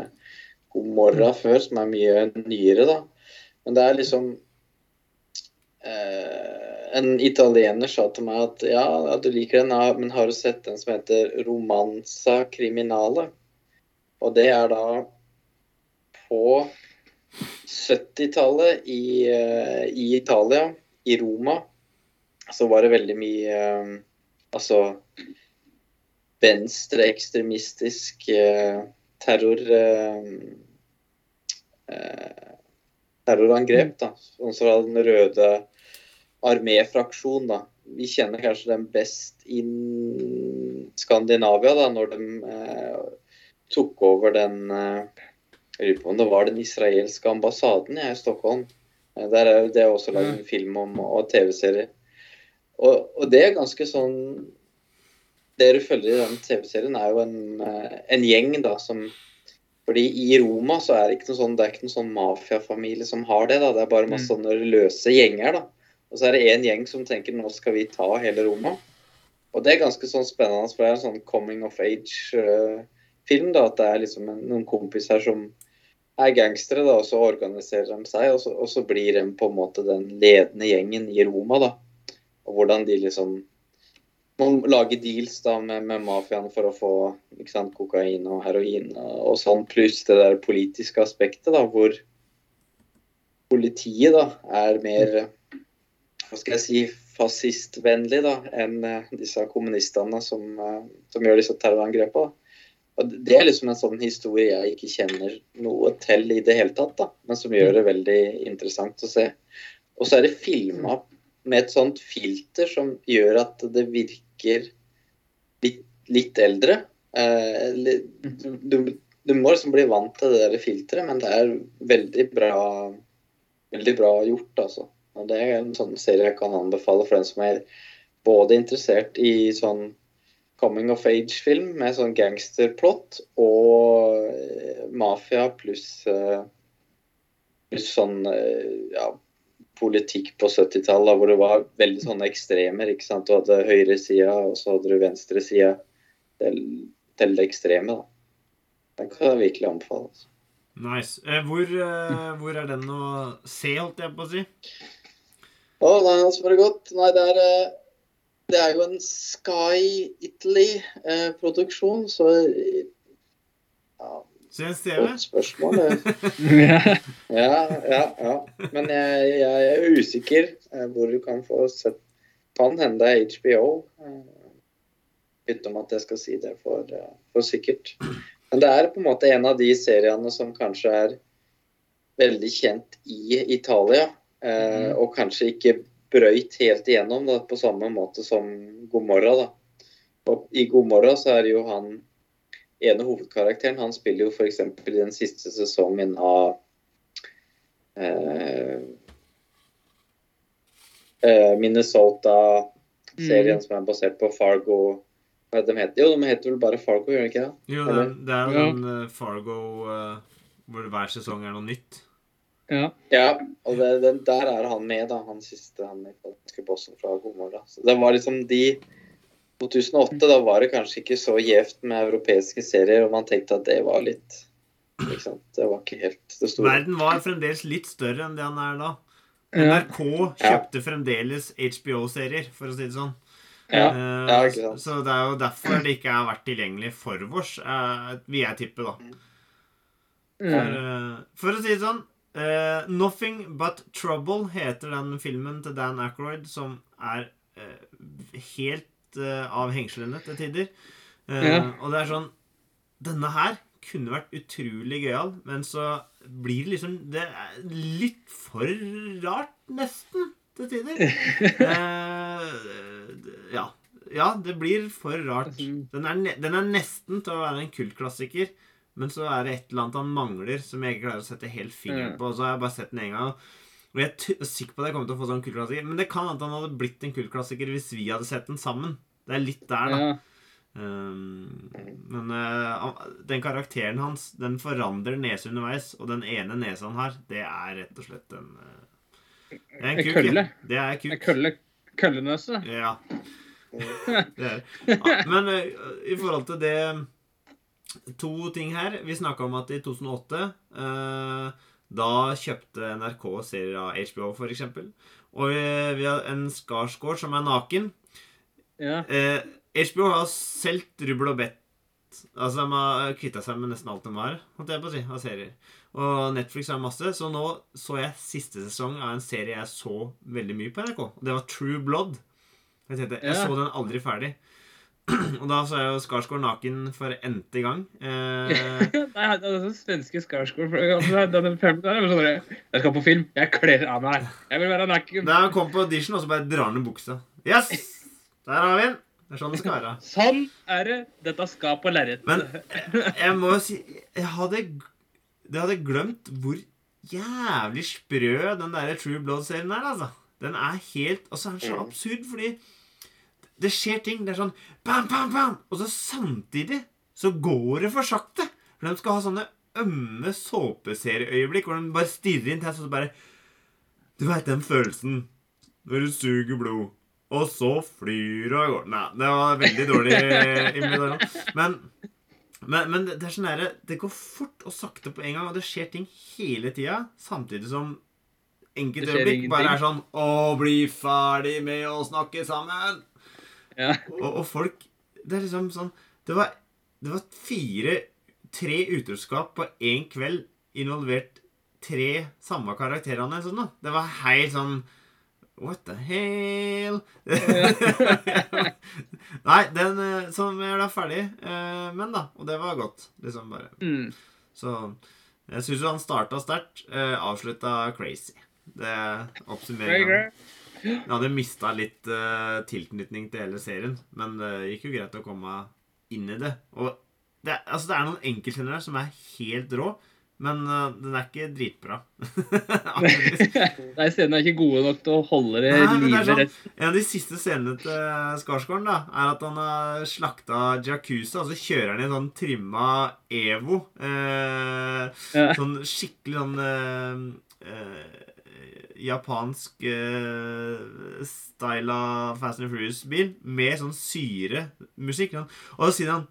God morgen før, som er mye nyere, da. Men det er liksom eh, En italiener sa til meg at ja, ja, du liker den, men har du sett den som heter Romanza Criminale? Og det er da på 70-tallet i, eh, i Italia, i Roma, så var det veldig mye eh, Altså venstreekstremistisk eh, terror eh, eh, Terrorangrep, da. Sånn som Den røde arméfraksjon, da. Vi kjenner kanskje dem best i Skandinavia, da, når de eh, tok over den eh, jeg lurer på om det var den israelske ambassaden ja, i Stockholm. Eh, Der er det også laget en film om og TV-serie. Og, og det er ganske sånn Det du følger i den TV-serien, er jo en, eh, en gjeng da som fordi i Roma så er det ikke noen sånn, det er ikke noen sånn mafiafamilie som har det. da, Det er bare masse Mm. sånne løse gjenger. da. Og så er det én gjeng som tenker nå skal vi ta hele Roma. Og det er ganske sånn spennende, for det er en sånn coming of age-film. da, At det er liksom en, noen kompiser som er gangstere, da, og så organiserer de seg, og så, og så blir de på en måte den ledende gjengen i Roma. da, Og hvordan de liksom må lage deals da med, med mafiaen for å få sant, kokain og heroin og, sånn, pluss det der politiske aspektet, da, hvor politiet da er mer hva skal jeg si, fascistvennlig da, enn eh, disse kommunistene som, eh, som gjør disse terrorangrepene. Det er liksom en sånn historie jeg ikke kjenner noe til i det hele tatt, da, men som gjør det veldig interessant å se. Og så er det filma med et sånt filter som gjør at det virker litt, litt eldre. Eh, du, du, du må liksom bli vant til det der filteret, men det er veldig bra, veldig bra gjort, altså. Og det er en sånn serie jeg kan anbefale for den som er både interessert i sånn coming of age-film med sånn gangsterplott og eh, mafia pluss eh, pluss sånn ja, politikk på 70-tallet hvor det var veldig sånne ekstremer. ikke sant? Du hadde høyresida, og så hadde du venstresida til, det ekstreme. da. Den kan jeg virkelig anbefale. Altså. Nice. Eh, hvor, eh, hvor er den å se, holdt jeg på å si? Å, nei, altså bare godt. Nei, det er, eh, det er jo en Sky Italy-produksjon, så ja, TV? Godt spørsmål. Ja. <laughs> Ja, ja, ja. Men jeg, jeg er usikker eh, hvor du kan få sett Kan hende det er HBO. Utenom at jeg skal si det for, eh, for sikkert. Men det er på en måte en av de seriene som kanskje er veldig kjent i Italia. Eh, og kanskje ikke brøyt helt igjennom da, på samme måte som God morgen. Da. Og I God morgen så er det jo han ene hovedkarakteren. Han spiller jo f.eks. i den siste sesongen av eh, eh, Minnesota-serien som er basert på Fargo. Hva er de heter? Jo, de heter vel bare Fargo, gjør de ikke det? Jo, det er, det er jo Ja. den eh, Fargo eh, hvor hver sesong er noe nytt. ja. Ja, og det, det, der er han med, da. Han siste, han amerikanske bossen fra Gomorra. Så det var liksom de 2008, da var det kanskje ikke så gjevt med europeiske serier, og man tenkte at det var litt ikke sant? Det var ikke helt det store. Verden var fremdeles litt større enn det han er da. NRK kjøpte fremdeles HBO-serier, for å si det sånn. Ja, Eh, ja, sant. Så det er jo derfor det ikke har vært tilgjengelig for vårs, uh, vil jeg tippe, da. For, Ja. eh, for å si det sånn uh, 'Nothing But Trouble' heter den filmen til Dan Aykroyd, som er helt eh, av hengslene til tider. Eh, Ja. Og det er sånn Denne her kunne vært utrolig gøyal, men så blir det liksom Det er litt for rart, nesten, til tider. <laughs> Eh, ja. ja, det blir for rart. Den er, den er nesten til å være en kultklassiker, men så er det et eller annet han mangler som jeg ikke klarer å sette helt fingeren på. Og så har jeg bare sett den en gang. Og jeg er sikker på at jeg kommer til å få sånn kultklassiker. Men det kan hende han hadde blitt en kultklassiker hvis vi hadde sett den sammen. Det er litt der, da. Ja. Um, men uh, den karakteren hans Den forandrer nese underveis, og den ene nesa han har, det er rett og slett en uh, Det er en kuk. kølle. Det er En kuk. Kølle, køllenøse. Ja. Det er. <laughs> Ja, men uh, i forhold til det To ting her. Vi snakka om at i 2008 eh, Da kjøpte NRK serier av HBO, f.eks. Og vi, vi har en Skarsgård som er naken. Ja. Eh, HBO har solgt rubbel og bett. Altså, De har kvitta seg med nesten alt de har, holdt jeg på å si, av serier. Og Netflix har masse. Så nå så jeg siste sesong av en serie jeg så veldig mye på NRK. Og det var True Blood. Jeg, tenkte, jeg Ja. så den aldri ferdig. <clears throat> Og da så er jo Skarsgård naken for n-te gang. Eh, <laughs> Nei, det er sånn svenske Skarsgård. altså, denne filmen der sånn Jeg skal på film. Jeg kler av meg. Jeg vil være naken. da han kom på audition, og så bare drar han ned buksa. Yes! Der har vi den. Det er sånn det skal være. Sånn er det. Dette skal på lerretet. Men jeg må jo si Jeg hadde, jeg hadde glemt hvor jævlig sprø den der True Blood-serien er, altså. Den er helt Og så er den så absurd, fordi det skjer ting. Det er sånn bam, bam, bam! Og så samtidig så går det for sakte. For de skal ha sånne ømme såpeserieøyeblikk hvor de bare stirrer intenst, og så bare Du veit den følelsen når du suger blod, og så flyr du av gårde Nei, det var veldig dårlig <laughs> imitasjon. Men, men, men det er sånn derre Det går fort og sakte på en gang, og det skjer ting hele tida, samtidig som enkelte øyeblikk bare er sånn Å, bli ferdig med å snakke sammen! Ja. Og, og folk Det er liksom sånn Det var, det var fire Tre utroskap på én kveld involvert tre samme karakterene. Sånn, da. Det var helt sånn What the hell? <laughs> Nei, den eh, som er da ferdig. eh, Men da. Og det var godt. Liksom bare. Mm. Så jeg syns han starta sterkt, eh, avslutta crazy. Det oppsummerer. Jeg hadde mista litt uh, tilknytning til hele serien, men det gikk jo greit å komme inn i det. Og det, altså, det er noen enkeltscener der som er helt rå, men uh, den er ikke dritbra. <laughs> Nei, scenene er ikke gode nok til å holde det Nei, men det er live sånn- rett. En av de siste scenene til Skarsgården da, er at han har slakta Jacuza, og så kjører han i en sånn trimma Evo. Eh, Ja. Sånn skikkelig sånn eh, eh, japansk uh, style av Fast and Furious-bil med sånn syremusikk. Og så sier han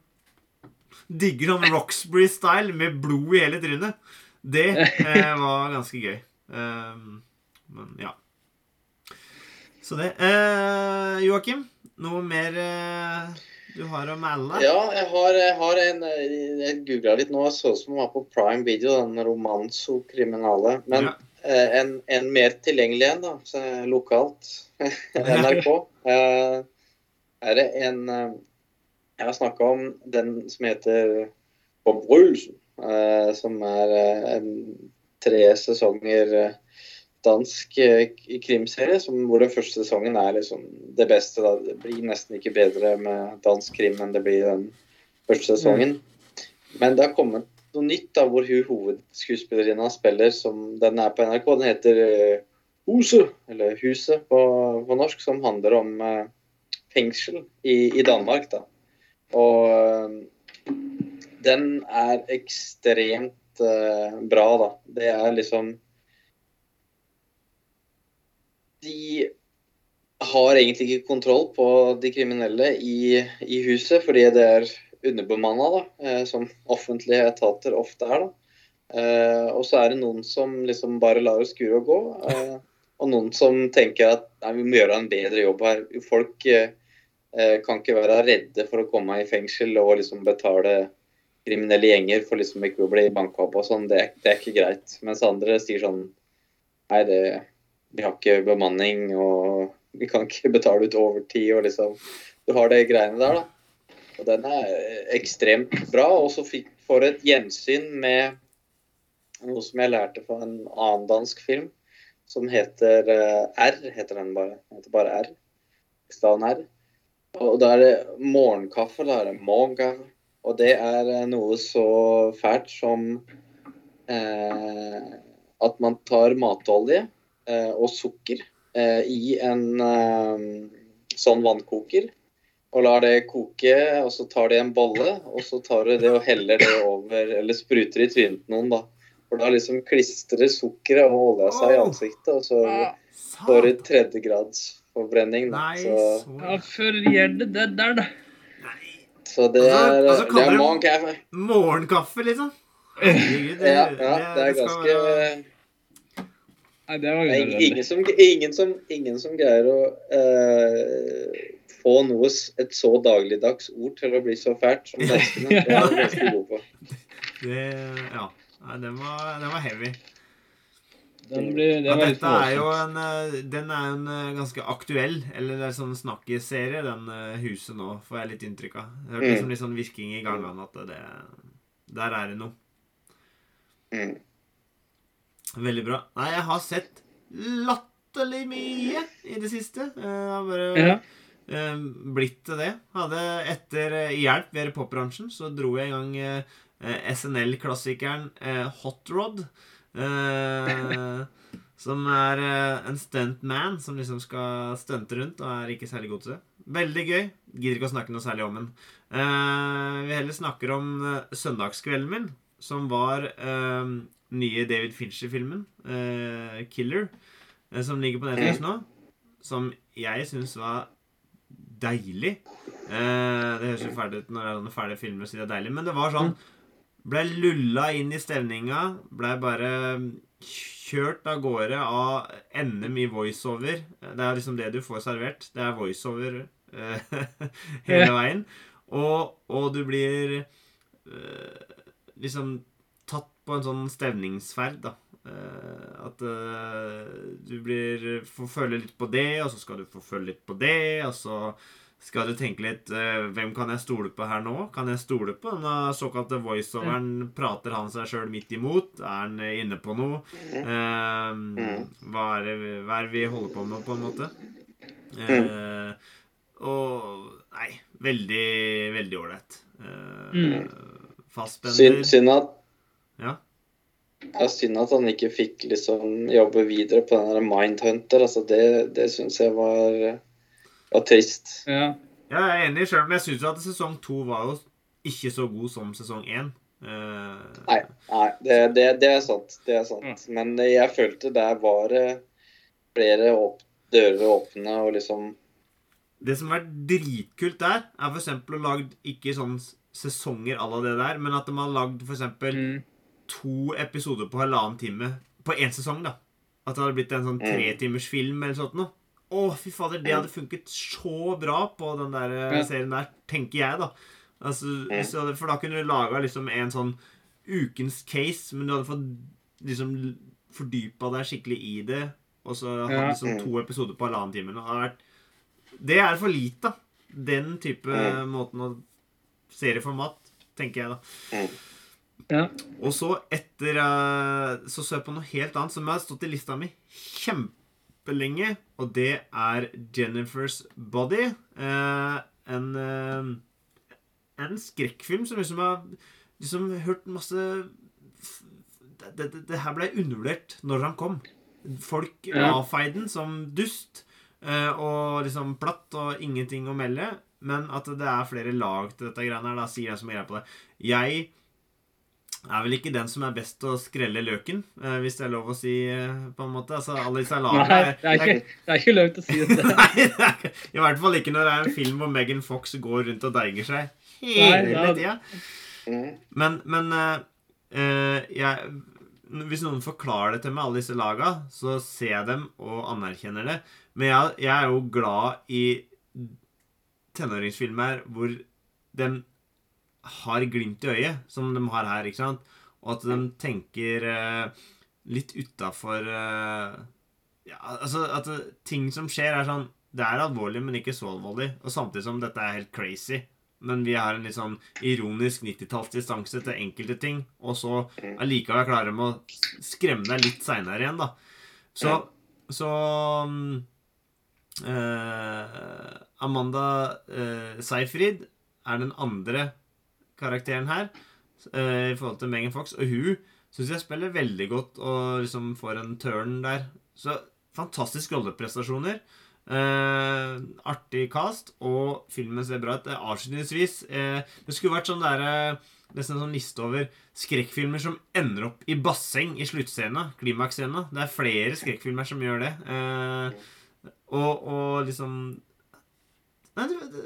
Digger sånn Roxbury-style med blod i hele trynet. Det uh, var ganske gøy. Um, men ja. Så det. Uh, Joakim, noe mer uh, du har å melde? Ja, jeg har, jeg har en Jeg googla litt nå. Jeg så ut som den var på Prime Video, den romanso-kriminale. Men Ja. Eh, en, en mer tilgjengelig en, da, lokalt. <laughs> NRK. Eh, er det en eh, Jeg har snakka om den som heter Bob Eh, som er en tre sesonger dansk krimserie, som, hvor den første sesongen er liksom det beste. Da. Det blir nesten ikke bedre med dansk krim enn det blir den første sesongen. Men det har kommet noe nytt da, hvor hun hovedskuespillerinna spiller, som den er på NRK. Den heter eh, Huset, eller Huset på, på norsk, som handler om eh, fengsel i, i Danmark. da. Og eh, den er ekstremt uh, bra, da. Det er liksom De har egentlig ikke kontroll på de kriminelle i, i huset, fordi det er underbemanna, da, eh, som offentlige etater ofte er. da. Eh, og så er det noen som liksom bare lar oss skure og gå, eh, og noen som tenker at nei, vi må gjøre en bedre jobb her. Folk kan ikke være redde for å komme i fengsel og liksom betale kriminelle gjenger for liksom ikke å bli banka og sånn. Det, det er ikke greit. Mens andre sier sånn Nei, det, vi har ikke bemanning, og vi kan ikke betale ut overtid og liksom Du har de greiene der, da. Og den er eh, ekstremt bra. Og så får et gjensyn med noe som jeg lærte fra en annen dansk film, som heter eh, R, heter den bare. Den heter bare R. Staden R. Og da er det morgenkaffe, da er det morgenkaffe. Og det er eh, noe så fælt som eh, at man tar matolje eh, og sukker eh, i en sånn vannkoker. Og lar det koke, og så tar de en bolle, og så tar du det og heller det over, eller spruter i trynet til noen, da. For da liksom klistrer sukkeret og olja seg i ansiktet, og så får du tredjegradsforbrenning. Så, Ja, for gjør det det der, da. Så det er, altså det er morgenkaffe. Morgenkaffe, liksom? Herregud, Ja, ja, det er ganske Nei, det var Det ingen som, ingen som, ingen som greier å eh, få noe, et så dagligdags ord til å bli så fælt som <laughs> danskene. Det er de ganske gode på. Det, ja. Nei, den var, den var heavy. Den blir, det Ja, dette er jo en eh, Den er jo en eh, ganske aktuell Eller det er sånn snakkeserie, den eh, huset nå, får jeg litt inntrykk av. Det hørtes Mm. som litt sånn virking i gangene at det Der er det noe. Mm. Veldig bra. Nei, jeg har sett latterlig mye i det siste. Jeg har bare Ja. Eh, blitt det. Hadde etter eh, hjelp ved popbransjen, så dro jeg i gang eh, SNL-klassikeren Hot Rod. <laughs> Som er en stuntman som liksom skal stunte rundt og er ikke særlig god til det. Veldig gøy. Gidder ikke å snakke noe særlig om den. Eh, vi heller snakker om søndagskvelden min, som var nye David Fincher-filmen, eh, 'Killer', som ligger på Netflix nå. Som jeg syns var deilig. Eh, det høres jo ferdig ut når det er sånne ferdige filmer å si det er deilig, men det var sånn Ble lulla inn i stemninga. Ble bare kjørt av gårde av NM i voiceover. Det er liksom det du får servert. Det er voiceover eh, <laughs> hele veien. Og, og du blir eh, liksom tatt på en sånn stevningsferd, da. Eh, at eh, du blir får føle litt på det, og så skal du få føle litt på det, og så skal du tenke litt eh, Hvem kan jeg stole på her nå? Kan jeg stole på den såkalte voiceoveren? Prater han seg sjøl midt imot? Er han inne på noe? Mm. hva, er det, hva er det vi holder på med, på en måte? Mm. og Nei, veldig, veldig ålreit. Uh, Mm. Fastbender synd at Ja. Ja, synd at han ikke fikk liksom jobbe videre på den der Mindhunter. Altså det det syns jeg var, var trist. Ja. Ja, jeg er enig sjøl, men jeg syns at sesong to var jo ikke så god som sesong én. Uh... Nei, nei det, det, det er sant. Det er sant. Men jeg følte der var det flere opp, dører åpne og liksom Det som er dritkult der, er f.eks. å lage ikke sånn sesonger à la det der, men at de har lagd f.eks. Mm. To episoder på halvannen time på én sesong, da. At det hadde blitt en sånn Mm. tretimersfilm eller sånt noe. Å, fy fader, det hadde funket så bra på den der eh, Ja. serien der, tenker jeg, da. Altså, hvis du hadde, for da kunne du laga liksom en sånn ukens case, men du hadde fått liksom fordypa deg skikkelig i det, og så hadde Ja. liksom to episoder på halvannen time. Det, vært, det er for lite, da. Den type Mm. måten å Serieformat, tenker jeg, da. Ja. Og så etter eh, Så så jeg på noe helt annet som har stått i lista mi kjempelenge, og det er Jennifer's Body. Eh, en eh, En skrekkfilm som liksom har liksom hørt masse det, det, det her ble undervurdert når han kom. Folk Ja. avfeide den som dust og liksom platt og ingenting å melde. Men at det er flere lag til dette greiene her, da sier jeg som er på det. Jeg er vel ikke den som er best til å skrelle løken, eh, hvis det er lov å si, eh, på en måte. Altså, alle disse Nei, det er ikke, det er ikke lov til å si det. <laughs> Nei, det er I hvert fall ikke når det er en film hvor Megan Fox går rundt og deiger seg hele tida. Men, men uh, jeg, hvis noen forklarer det til meg, alle disse laga, så ser jeg dem og anerkjenner det. Men jeg, jeg er jo glad i tenåringsfilmer hvor de har glimt i øyet, som de har her, ikke sant? Og at de tenker eh, litt utafor eh, ja, altså at ting som skjer, er sånn Det er alvorlig, men ikke så alvorlig. Og samtidig som dette er helt crazy. Men vi har en litt sånn ironisk 90-tallsdistanse til enkelte ting. Og så allikevel klarer de å skremme deg litt seinere igjen, da. Så, så eh, Amanda eh, Seyfried er den andre karakteren her eh, i forhold til Megan Fox. Og hun syns jeg spiller veldig godt og liksom får en turn der. Så fantastisk rolleprestasjoner. Eh, artig cast, og filmen ser bra ut. Eh, Avslutningsvis eh, Det skulle vært sånn der, eh, nesten en sånn liste over skrekkfilmer som ender opp i basseng i sluttscena. Klimaksscena. Det er flere skrekkfilmer som gjør det. Eh, og, og liksom Nei, det, det,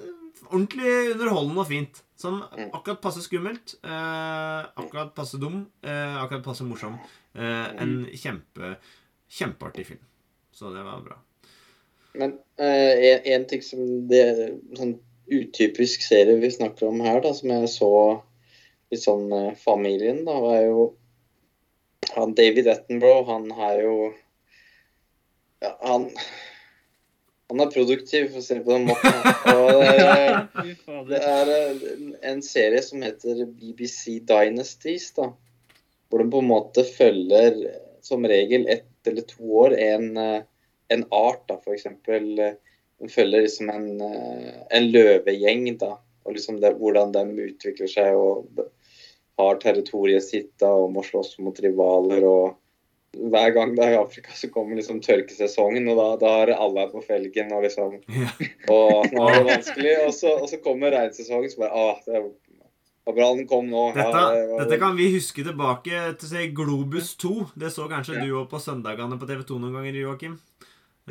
ordentlig underholdende og fint. Sånn akkurat passe skummelt. Eh, akkurat passe dum. Eh, akkurat passe morsom. Eh, en kjempe Kjempeartig film. Så det var bra. Men eh, en, en ting som det sånn utypisk serie vi snakker om her, da, som jeg så i sånn eh, familien, da, var jo han David Attenborough, han har jo ja, han han er produktiv, for å si det på den måten. Og det er, <laughs> eh, en serie som heter BBC Dynasties, da. Hvor de på en måte følger som regel ett eller to år en, eh, en art, da, for eksempel. eh, De følger liksom en, eh, en løvegjeng, da. Og liksom det, hvordan de utvikler seg og har territoriet sitt da, og må slåss mot rivaler. og hver gang det er i Afrika, så kommer liksom tørkesesongen, og da, da er alle på felgen. Og liksom Ja. og <laughs> nå er det vanskelig. Og så, og så kommer regnsesongen, så bare Å, det var bra den kom nå. Dette, Ja, var- dette kan vi huske tilbake til si, Globus 2. Det så kanskje Ja. du òg på søndagene på TV 2 noen ganger, Joakim?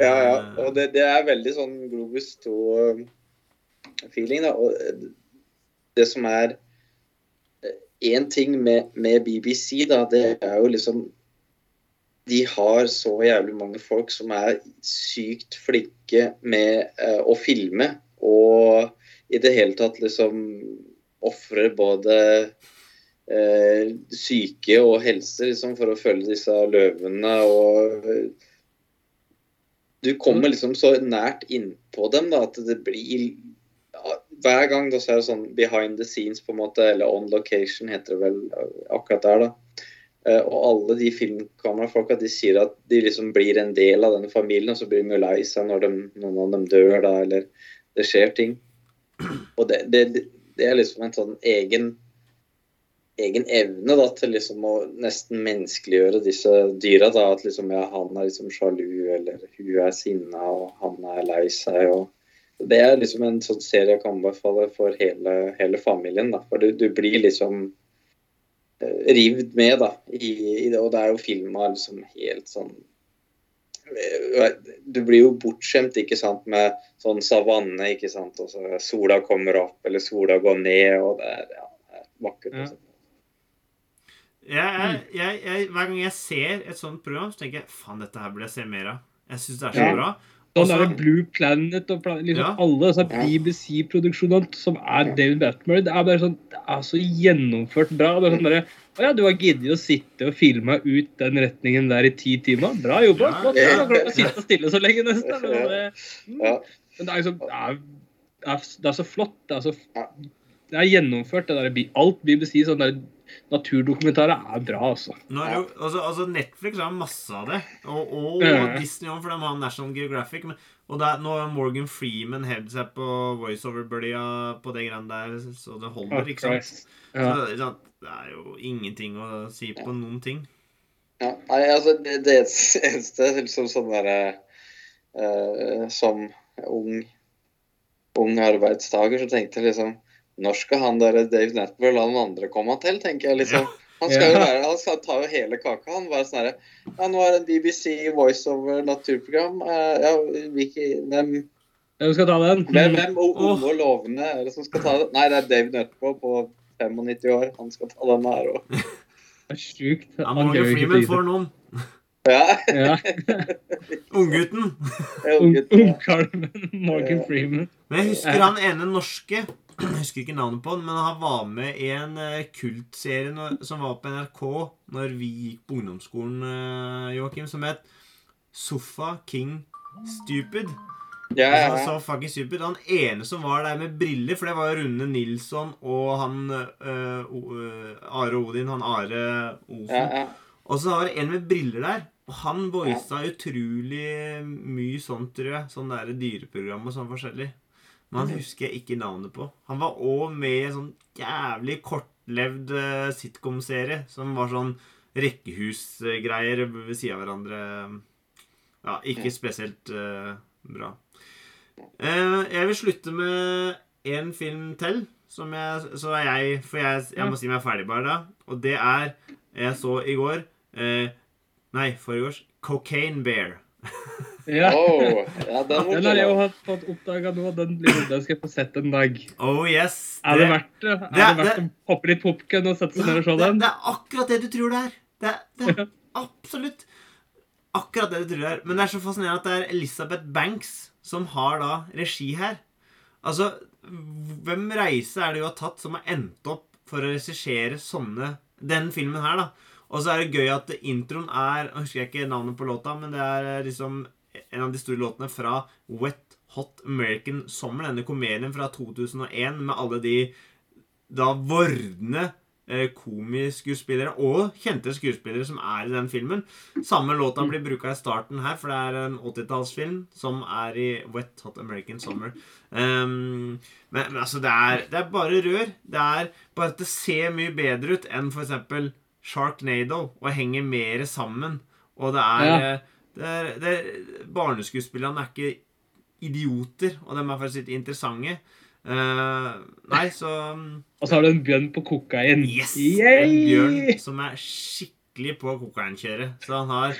Ja, ja. Eh, Og det, det er veldig sånn Globus 2-feeling, da. Og det som er én ting med, med BBC, da, det er jo liksom De har så jævlig mange folk som er sykt flinke med eh, å filme. Og i det hele tatt liksom ofrer både eh, syke og helse liksom, for å følge disse løvene. og Du kommer liksom så nært innpå dem da, at det blir ja, Hver gang da, så er det sånn behind the scenes, på en måte, eller on location, heter det vel eh, akkurat der. da. Eh, og alle de filmkamerafolka de sier at de liksom blir en del av denne familien, og så blir de jo lei seg når de, noen av dem dør, da, eller det skjer ting. Og det, det, det er liksom en sånn egen egen evne da, til liksom å nesten menneskeliggjøre disse dyra. da, At liksom, ja, han er liksom sjalu, eller hun er sinna, og han er lei seg. og Det er liksom en sånn serie jeg kan anbefale for hele, hele familien. da, For du, du blir liksom rivd med da, i, i det. Og det er jo filma liksom helt sånn eh, du blir jo bortskjemt ikke sant, med sånn savanne. ikke sant, og så Sola kommer opp, eller sola går ned. og Det er, ja, det er vakkert. Ja. altså. Jeg, jeg, jeg, jeg, hver gang jeg ser et sånt program, så tenker jeg faen, dette her burde jeg se mer av. Jeg syns det er så Ja. bra. Sånn Også- der Blue Planet og liksom Ja. alle disse BBC-produksjonene som er David Batmore, det er bare sånn, det er så gjennomført bra. Det er sånn bare, å ja, du har giddet å sitte og filme ut den retningen der i ti timer. Bra jobba. Ja. Flott. Ja. Du har klart å sitte stille så lenge nesten. Det er bare, mm. Ja. Men det er liksom, det er, det er, det er så flott. Det er så Ja. det er gjennomført. Det der, bi- alt BBC, sånn der naturdokumentarer, er bra, altså. Nå er jo, altså, altså Netflix har masse av det, og, og Ja. Disney òg, for de har National Geographic. Men, og det er, nå har Morgan Freeman hevd seg på voiceover-bølja på det greiene der, så det holder, Oh, ikke sant? Ja. Så. Det er jo ingenting å si på noen ting. Ja, nei, altså det, det eneste liksom sånn derre uh, Som ung ung arbeidstaker så tenkte jeg liksom Når skal han der Dave Natborough la noen andre komme til, tenker jeg liksom. Han skal jo være, han skal ta jo hele kaka. Han bare sånn herre Ja, nå er det en BBC voiceover naturprogram. Eh, ja, hvilke, hvem, Hvem skal ta den? hvem, hvem unge og lovende er det som skal ta den? Nei, det er Dave Natborough på 95 år. Han skal ta den her òg. <laughs> Det er sjukt. Ja, Han Morgan gjør ikke Freeman får noen. Ja. Ja. <laughs> Unggutten. Ungkalven Morgan Freeman. Men jeg husker han ene norske Jeg husker ikke navnet på han, men han var med i en eh, kultserie når, som var på NRK når vi gikk på ungdomsskolen, uh, Joakim, som het Sofa King Stupid. Ja, ja, Altså, ja. så fucking stupid. Han ene som var der med briller, for det var jo Rune Nilsson og han uh, eh, Are Odin, han Are Osen. ja, ja. Og så var det en med briller der. Og han voisa utrolig mye sånt, tror jeg. Sånn derre dyreprogram og sånn forskjellig. Men han husker jeg ikke navnet på. Han var òg med i en sånn jævlig kortlevd eh, sitcom-serie som var sånn rekkehusgreier ved sida av hverandre. Ja, ikke spesielt uh, bra. Uh, jeg vil slutte med én film til. Som jeg, så er jeg For jeg, jeg må si meg ferdig bare da. Og det er Jeg så i går uh, Nei, foregårs. Cocaine Bear. <laughs> Ja. Oh, ja, den Den har jeg jo fått oppdaga nå. Den, blir- den skal jeg få sett en dag. Oh yes. Er det verdt det? Er Det- det verdt å hoppe litt popkorn og sette seg ned og se den? det er akkurat det du tror det er. Det er, det er absolutt akkurat det du tror det er. Men det er så fascinerende at det er Elisabeth Banks som har da regi her. Altså, hvem reise er det hun har tatt som har endt opp for å regissere sånne Den filmen her, da. Og så er det gøy at introen er Jeg husker ikke navnet på låta, men det er eh, liksom en av de store låtene fra Wet Hot American Summer, denne komedien fra 2001 med alle de da vordende eh, komiskuespillere og kjente skuespillere som er i den filmen. Samme låta blir bruka i starten her, for det er en 80-tallsfilm som er i Wet Hot American Summer. Um, men, men altså, det er, det er bare rør. Det er bare at det ser mye bedre ut enn eksempel Sharknado, og henger mer sammen. Og det er, Ja. Barneskuespillerne er ikke idioter, og de er faktisk litt interessante. Uh, nei, så um, Og så har du en bjørn på kokain. Yes! Yay! En bjørn som er skikkelig på kokainkjøret. Så han har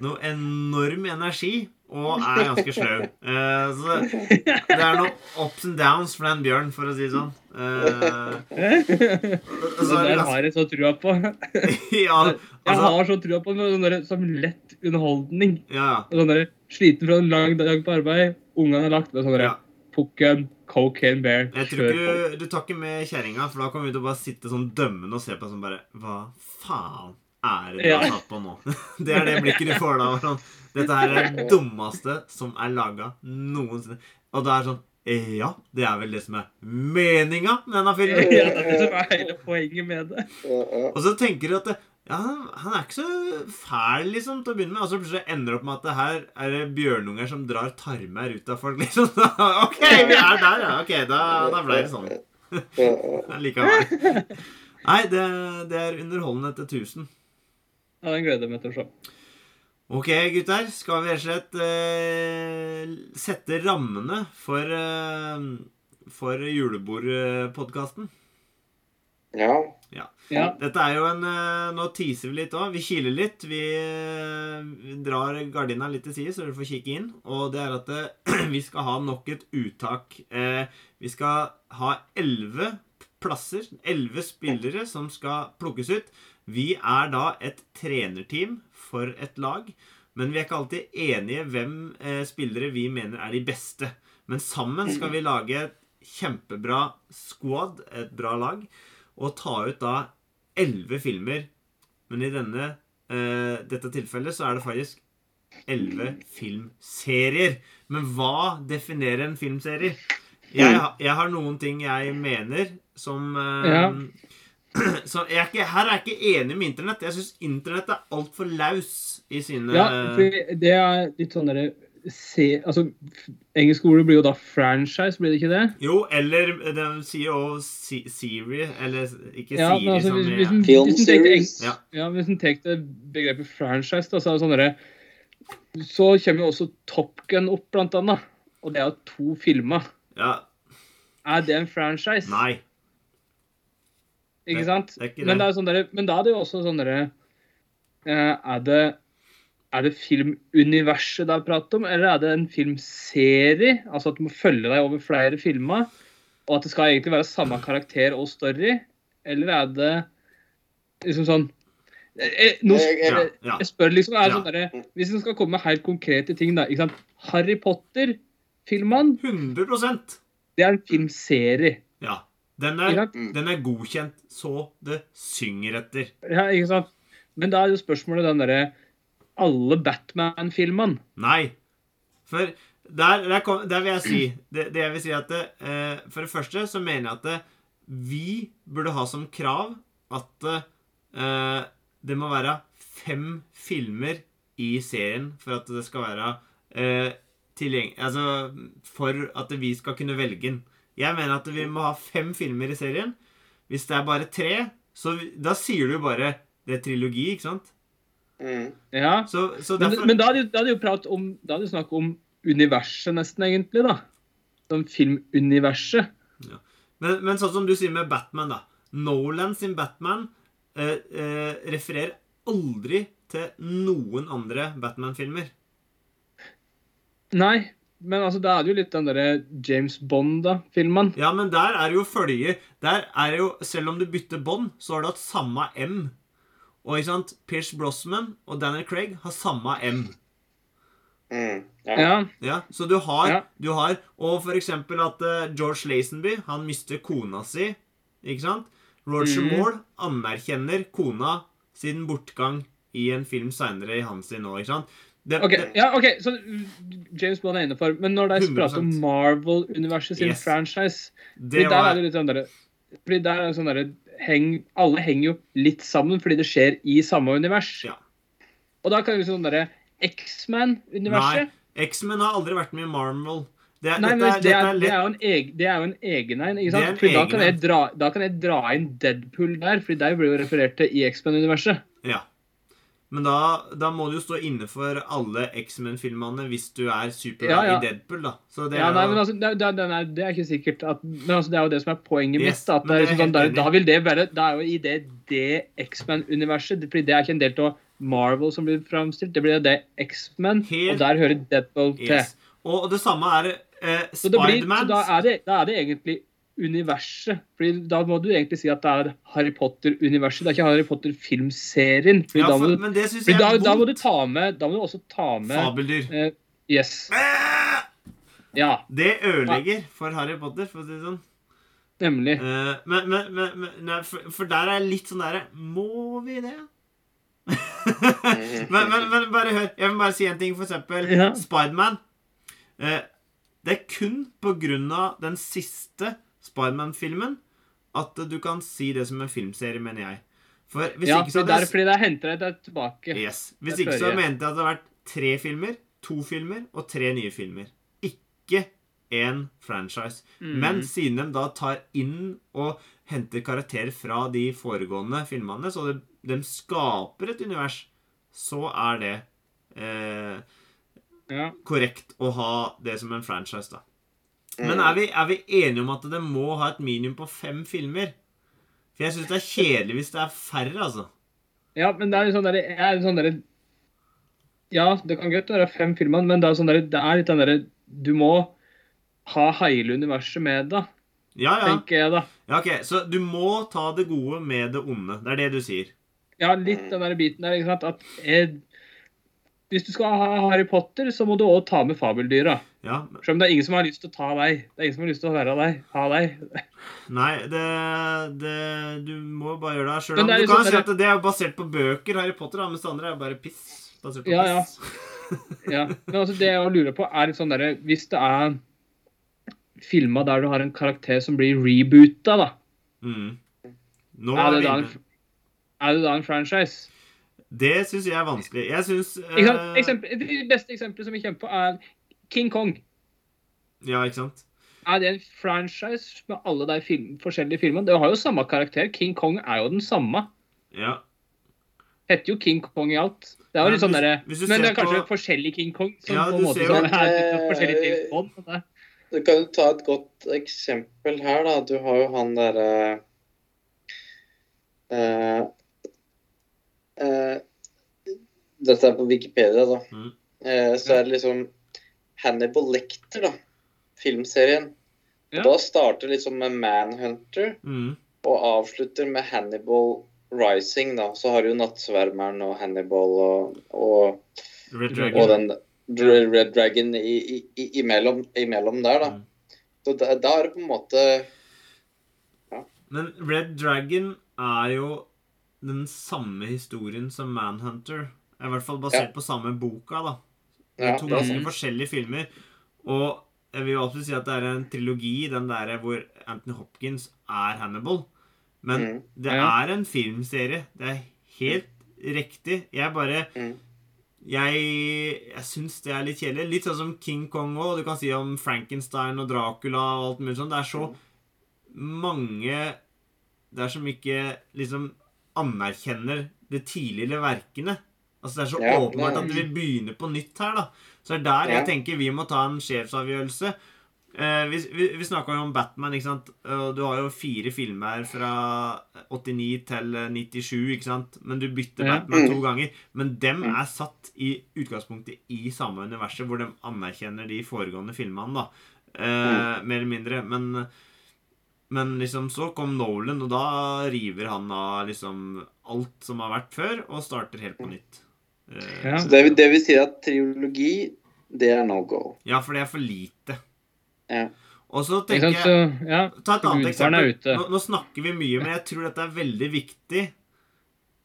noe enorm energi og er ganske sløv. Uh, så det er noen ups and downs for den bjørnen, for å si det sånn. Uh, så den har jeg så trua på. <laughs> ja, Jeg altså, har så trua på den som lett underholdning. ja, Sånn der, sliten fra en lang dag på arbeid. Ungene er lagt ved sånn Ja. pukken, Cocaine Bear. Jeg tror ikke du, du tar ikke med kjerringa, for da kommer vi til å bare sitte sånn dømmende og se på sånn bare Hva faen er det du har tatt på nå? <laughs> Det er det blikket du får da. Sånn, Dette her er det dummeste som er laga noensinne. Og da er det sånn «Eh, Ja, det er vel det som er meninga med denne filmen. Ja, det er det som er hele poenget med det. Og så tenker du at det, ja, han er ikke så fæl liksom til å begynne med. Og så plutselig ender det opp med at det her er det bjørnunger som drar tarmer ut av folk. liksom. <laughs> OK, vi er der, ja. Ok, Da, da ble det sånn. <laughs> Likevel. Nei, det, det er underholdende til 1000. Ja, Den gleder jeg meg til å se. Ok, gutter. Skal vi rett og slett eh, sette rammene for, eh, for julebordpodkasten? Ja. Ja. Dette er jo en eh, Nå teaser vi litt òg. Vi kiler litt. Vi, eh, vi drar gardina litt til side, så dere får kikke inn. Og det er at det, <clears throat> vi skal ha nok et uttak. Eh, Vi skal ha elleve plasser, elleve spillere, som skal plukkes ut. Vi er da et trenerteam for et lag. Men vi er ikke alltid enige hvem eh, spillere vi mener er de beste. Men sammen skal vi lage et kjempebra squad, et bra lag, og ta ut da elleve filmer. Men i denne, eh, dette tilfellet så er det faktisk elleve filmserier. Men hva definerer en filmserie? Jeg, jeg har noen ting jeg mener som eh, Ja. <clears throat> så jeg er ikke, Her er jeg ikke enig med Internett. Jeg syns Internett er altfor laus i sine Ja, for det er litt sånn derre se, altså, Engelske ordet blir jo da franchise, blir det ikke det? Jo, eller den sier jo si- Siri, eller ikke Ja, Siri men altså, som hvis, hvis, en- Film hvis series. Ja. Ja, hvis en tenker begrepet franchise, da, så er det sånn derre Så kommer jo også Top Gun opp, blant annet. Og det er jo to filmer. ja, Er det en franchise? Nei. Ikke det- sant? det er ikke men, det. det er sånn der, men da er det jo også sånn derre eh, Er det er det filmuniverset det er prat om, eller er det en filmserie? Altså at du må følge deg over flere filmer, og at det skal egentlig være samme karakter og story? Eller er det liksom sånn eh, eh, nå, Jeg- jeg-. Jeg spør liksom, er det sånn der, Hvis en skal komme med helt konkrete ting, da. ikke sant? Harry Potter-filmene, 100% det er en filmserie. Ja. Den er, den er godkjent så det synger etter. Ja, ikke sant? Men da er jo spørsmålet den derre Alle Batman-filmene. Nei. For der, der, kom, der vil jeg si det, det jeg vil si at eh, For det første så mener jeg at det, vi burde ha som krav at eh, det må være fem filmer i serien for at det skal være eh, tilgjengelig Altså for at vi skal kunne velge den. Jeg mener at vi må ha fem filmer i serien. Hvis det er bare tre, så da sier du bare det er trilogi, ikke sant? Mm. Ja. Så, så Men, derfor men da hadde, det, da hadde det jo prat om Da hadde jo snakk om universet, nesten, egentlig, da. Som filmuniverset. Men, men sånn som du sier med Batman, da. Nolan sin Batman eh, eh, refererer aldri til noen andre Batman-filmer. Nei, men altså, da er det jo litt den derre James Bond-filmen. Ja, men der er det jo følge Der er det jo, Selv om du bytter bånd, så har du hatt samme M. Og ikke sant, Pierce Brosman og Daniel Craig har samme M. Mm. Ja. Ja. Så du har, Ja. du har Og for eksempel at eh, George Lazenby Han mister kona si. Ikke sant? Roger mm. Moore anerkjenner kona sin bortgang i en film seinere i hans sin nå. Ikke sant? Det, Ok, det, ja, ok, så James Bond er innenfor. Men når det er prat om Marvel-universet sin Yes. franchise det fordi der er det litt sånn derre fordi der er det sånn derre heng, Alle henger jo litt sammen fordi det skjer i samme univers. Ja. Og da kan vi sånn derre X-Man-universet Nei, X-Men har aldri vært med i Marvel. Det, Nei, dette, men er, det er, er det er jo en egen, det er jo en egen en. Ikke sant? en da kan, jeg dra, da kan jeg dra inn Deadpool der, fordi der blir jo referert til i X-Man-universet. Ja. Men da, da må du jo stå inne for alle X-Men-filmene hvis du er superglad Ja, ja. i Deadpool, da. Så det Ja, nei, men altså, det, det, er, det er ikke sikkert at Men altså, det er jo det som er poenget Yes, mitt. da, er det sånn, da, da vil det være Da er jo i det det X-Men-universet Fordi det er ikke en del av Marvel som blir framstilt. Det blir det X-Men, og der hører Deadpool til. Og det samme er eh, Spiderman. da, da er det egentlig universet. Fordi Da må du egentlig si at det er Harry Potter-universet. Det er ikke Harry Potter-filmserien. Ja, da, må for, men det syns jeg da, er da må du ta med Da må du også ta med Fabeldyr. eh, Yes. Eh! Ja, Det ødelegger for Harry Potter, for å si det sånn. nemlig. Eh, men, men, men, nei, for, for der er jeg litt sånn derre Må vi det? <laughs> men, men, men bare hør. Jeg vil bare si en ting, for eksempel. Ja. Spiderman. Eh, det er kun på grunn av den siste Spiderman-filmen at du kan si det som en filmserie, mener jeg. For hvis Ja, ikke så hadde... det er fordi det henter deg tilbake. Yes. Hvis ikke så jeg. mente jeg at det hadde vært tre filmer, to filmer og tre nye filmer. Ikke én franchise. Mm. Men siden de da tar inn og henter karakterer fra de foregående filmene, så de, de skaper et univers, så er det eh, Ja. korrekt å ha det som en franchise, da. Mm. Men er vi, er vi enige om at det må ha et minimum på fem filmer? For jeg syns det er kjedelig hvis det er færre, altså. ja, men det er jo sånn derre er sånn der, Ja, det kan godt være fem filmer, men det er, sånn der, det er litt den derre Du må ha hele universet med deg, Ja, ja. tenker jeg da. ja ok, Så du må ta det gode med det onde. Det er det du sier. Ja, litt den der biten der, ikke sant. At jeg, hvis du skal ha Harry Potter, så må du òg ta med fabeldyra. Ja, Selv om det er ingen som har lyst til å ta deg. Det er ingen som har lyst til å være deg. Ha deg. <laughs> Nei, det, det Du må bare gjøre det sjøl. Du er kan jo si at det er basert på bøker, Harry Potter, da, mens det andre er bare piss. Basert på Ja, ja. piss. <laughs> Ja. Men altså, det jeg lurer på, er litt sånn derre Hvis det er filma der du har en karakter som blir reboota, da. Mm. Nå Er er det, da en, er det da en franchise? Det syns jeg er vanskelig. Jeg syns uh... Eksempel, det beste eksempelet som vi kjemper på, er King Kong. Ja, ikke sant? Er det en franchise med alle de film, forskjellige filmene? Det har jo samme karakter. King Kong er jo den samme. Ja. Heter jo King Kong i alt. Det er jo litt sånn derre Men det er kanskje på- forskjellig King Kong. Som Ja, på en måte ser jo sånn, at, er litt eh, og det- Du kan jo ta et godt eksempel her, da. Du har jo han derre eh, eh, Dette er på Wikipedia, da. Mm. Uh, så er det liksom Hannibal Lecter, da. Filmserien. Ja. Da starter liksom med Manhunter Mm. og avslutter med Hannibal Rising, da. Så har du jo Nattsvermeren og Hannibal og, og, Red Og Dragon. og den Red Dragon i, i, i, imellom, imellom der, da. Mm. Så da, da er det på en måte Men Red Dragon er jo den samme historien som Manhunter. Er I hvert fall basert Ja. på samme boka, da. Det Ja, er to det er ganske forskjellige filmer. Og jeg vil jo absolutt si at det er en trilogi, den der hvor Anthony Hopkins er Hannibal. Men Mm. det Ja. er en filmserie. Det er helt riktig. Jeg bare Mm. Jeg, jeg syns det er litt kjedelig. Litt sånn som King Kong òg. Du kan si om Frankenstein og Dracula og alt mulig sånt. Det er så mange Det er som ikke liksom anerkjenner de tidligere verkene. Altså Det er så Ja, åpenbart det- at vi begynner på nytt her. da Så det er der jeg tenker vi må ta en sjefsavgjørelse. Eh, vi vi, vi snakka jo om Batman, ikke sant. Du har jo fire filmer fra 89 til eh, 97, ikke sant. Men du bytter Ja. Batman to Mm. ganger. Men dem Mm. er satt i utgangspunktet i samme universet, hvor de anerkjenner de foregående filmene, da. Eh, Mer eller mindre. Men men liksom så kom Nolan, og da river han av liksom alt som har vært før, og starter helt på nytt. Eh, Ja. Så det, vil- det vil si at triologi, det er no go. ja, for det er for lite. Ja. Og så tenker sant? jeg Så, ja. Ta et annet eksempel. Nå, nå snakker vi mye, men jeg tror dette er veldig viktig.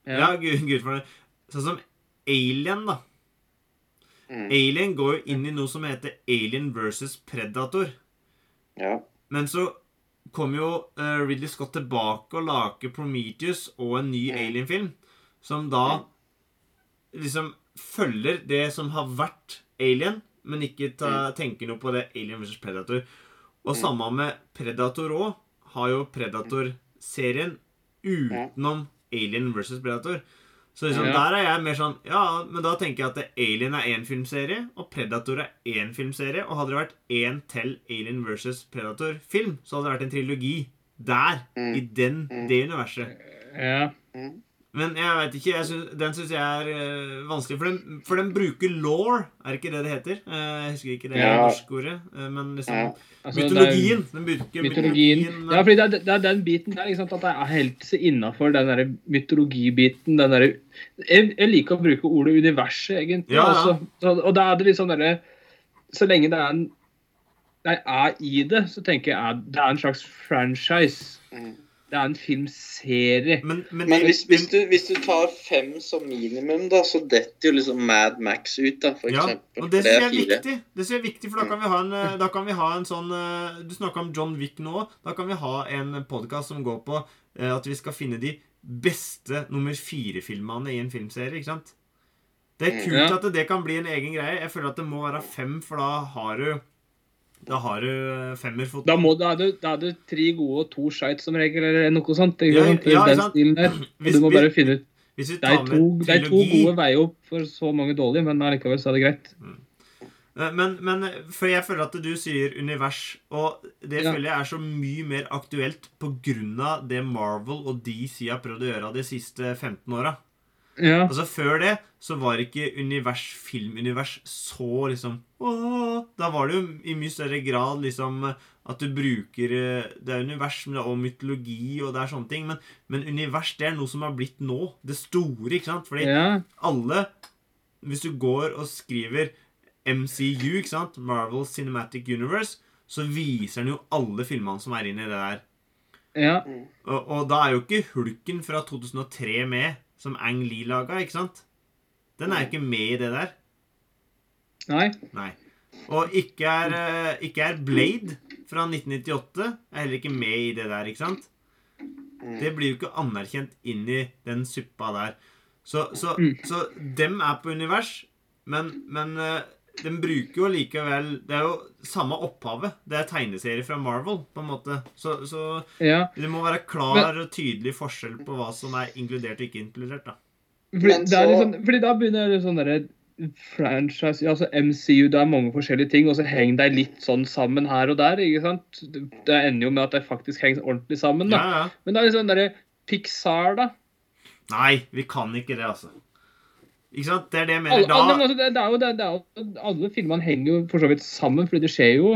Ja, Ja. Gud, Gudfaren. Sånn som Alien, da. Mm. Alien går jo inn i noe som heter Alien versus Predator. Ja. Men så kom jo uh, Ridley Scott tilbake og lager Prometheus og en ny Mm. Alien-film, som da liksom følger det som har vært Alien, men ikke ta, tenker noe på det Alien versus Predator. Og Mm. samme med Predator òg. Har jo Predator-serien utenom Alien versus Predator. Så liksom, Ja. der er jeg mer sånn Ja, men da tenker jeg at Alien er én filmserie, og Predator er én filmserie. Og hadde det vært én til Alien versus Predator-film, så hadde det vært en trilogi der. Mm. I den, Mm. det universet. ja. Mm. Men jeg vet ikke, jeg synes, den syns jeg er uh, vanskelig. For den, for den bruker law, er det ikke det det heter? Uh, jeg husker ikke det Ja. norske ordet. Uh, men liksom Ja. Altså, er- Mytologien. Den bruker Mytologien. mytologien Ja, fordi det er, det er den biten der, ikke sant, at jeg er helt innafor den der mytologibiten. Den derre jeg, jeg liker å bruke ordet universet, egentlig. Ja, ja. også. Så, og da er det sånn derre Så lenge det er en jeg er i det, så tenker jeg at det er en slags franchise. Mm. Det er en filmserie. Men, men, Men hvis, hvis, du, hvis du tar fem som minimum, da, så detter jo liksom Mad Max ut, da, for Ja, eksempel. og det syns jeg er viktig. Det synes jeg er viktig, For da kan vi ha en, eh, da kan vi ha en sånn eh, Du snakka om John Wick nå. Da kan vi ha en podkast som går på eh, at vi skal finne de beste nummer fire-filmene i en filmserie. ikke sant? Det er Mm. kult Ja. at det kan bli en egen greie. Jeg føler at det må være fem, for da har du Da har du eh, femmerfot. Da, må, da, er du, da er du tre gode og to skeit som regel, eller noe sånt. Ikke Ja, sant? ja, Den sant. stilen der. Hvis- du må bare finne ut Det er to, det er to gode veier opp for så mange dårlige, men allikevel så er det greit. Eh, Men, men for jeg føler at du sier univers, og det Ja. føler jeg er så mye mer aktuelt av det Marvel og DC har prøvd å gjøre de siste 15 åra. Ja. Altså Før det så var ikke univers, filmunivers så liksom åå, Da var det jo i mye større grad liksom at du bruker eh, Det er univers men det er også mytologi og det er sånne ting. Men, men univers det er noe som har blitt nå. Det store, ikke sant? Fordi ja. alle Hvis du går og skriver MCU, ikke sant? Marvel Cinematic Universe, så viser den jo alle filmene som er inne i det der. ja. Og, og da er jo ikke Hulken fra 2003 med, som Ang Lee laga, ikke sant? Den er ikke med i det der. Nei. Nei. Og ikke er, eh, ikke er Blade fra 1998 er heller ikke med i det der, ikke sant? Mm. Det blir jo ikke anerkjent inn i den suppa der. Så, så, Mm. så dem er på univers, men, men eh, de bruker jo likevel Det er jo samme opphavet. Det er tegneserier fra Marvel, på en måte. Så, så Ja. det må være klar og tydelig forskjell på hva som er inkludert og ikke inkludert. da. Fordi, Men det så- liksom, fordi da begynner det sånn derre franchise altså MCU, det er mange forskjellige ting, og så henger de litt sånn sammen her og der. ikke sant? Det det ender jo med at de faktisk henger ordentlig sammen. Ja, da. ja. Men det er liksom derre Pixar, da. Nei, vi kan ikke det, altså. Ikke sant? Det er det jeg Alle, mener. alle, men Da, altså, det, det er jo, det, det er jo, alle filmene henger jo for så vidt sammen, fordi det skjer jo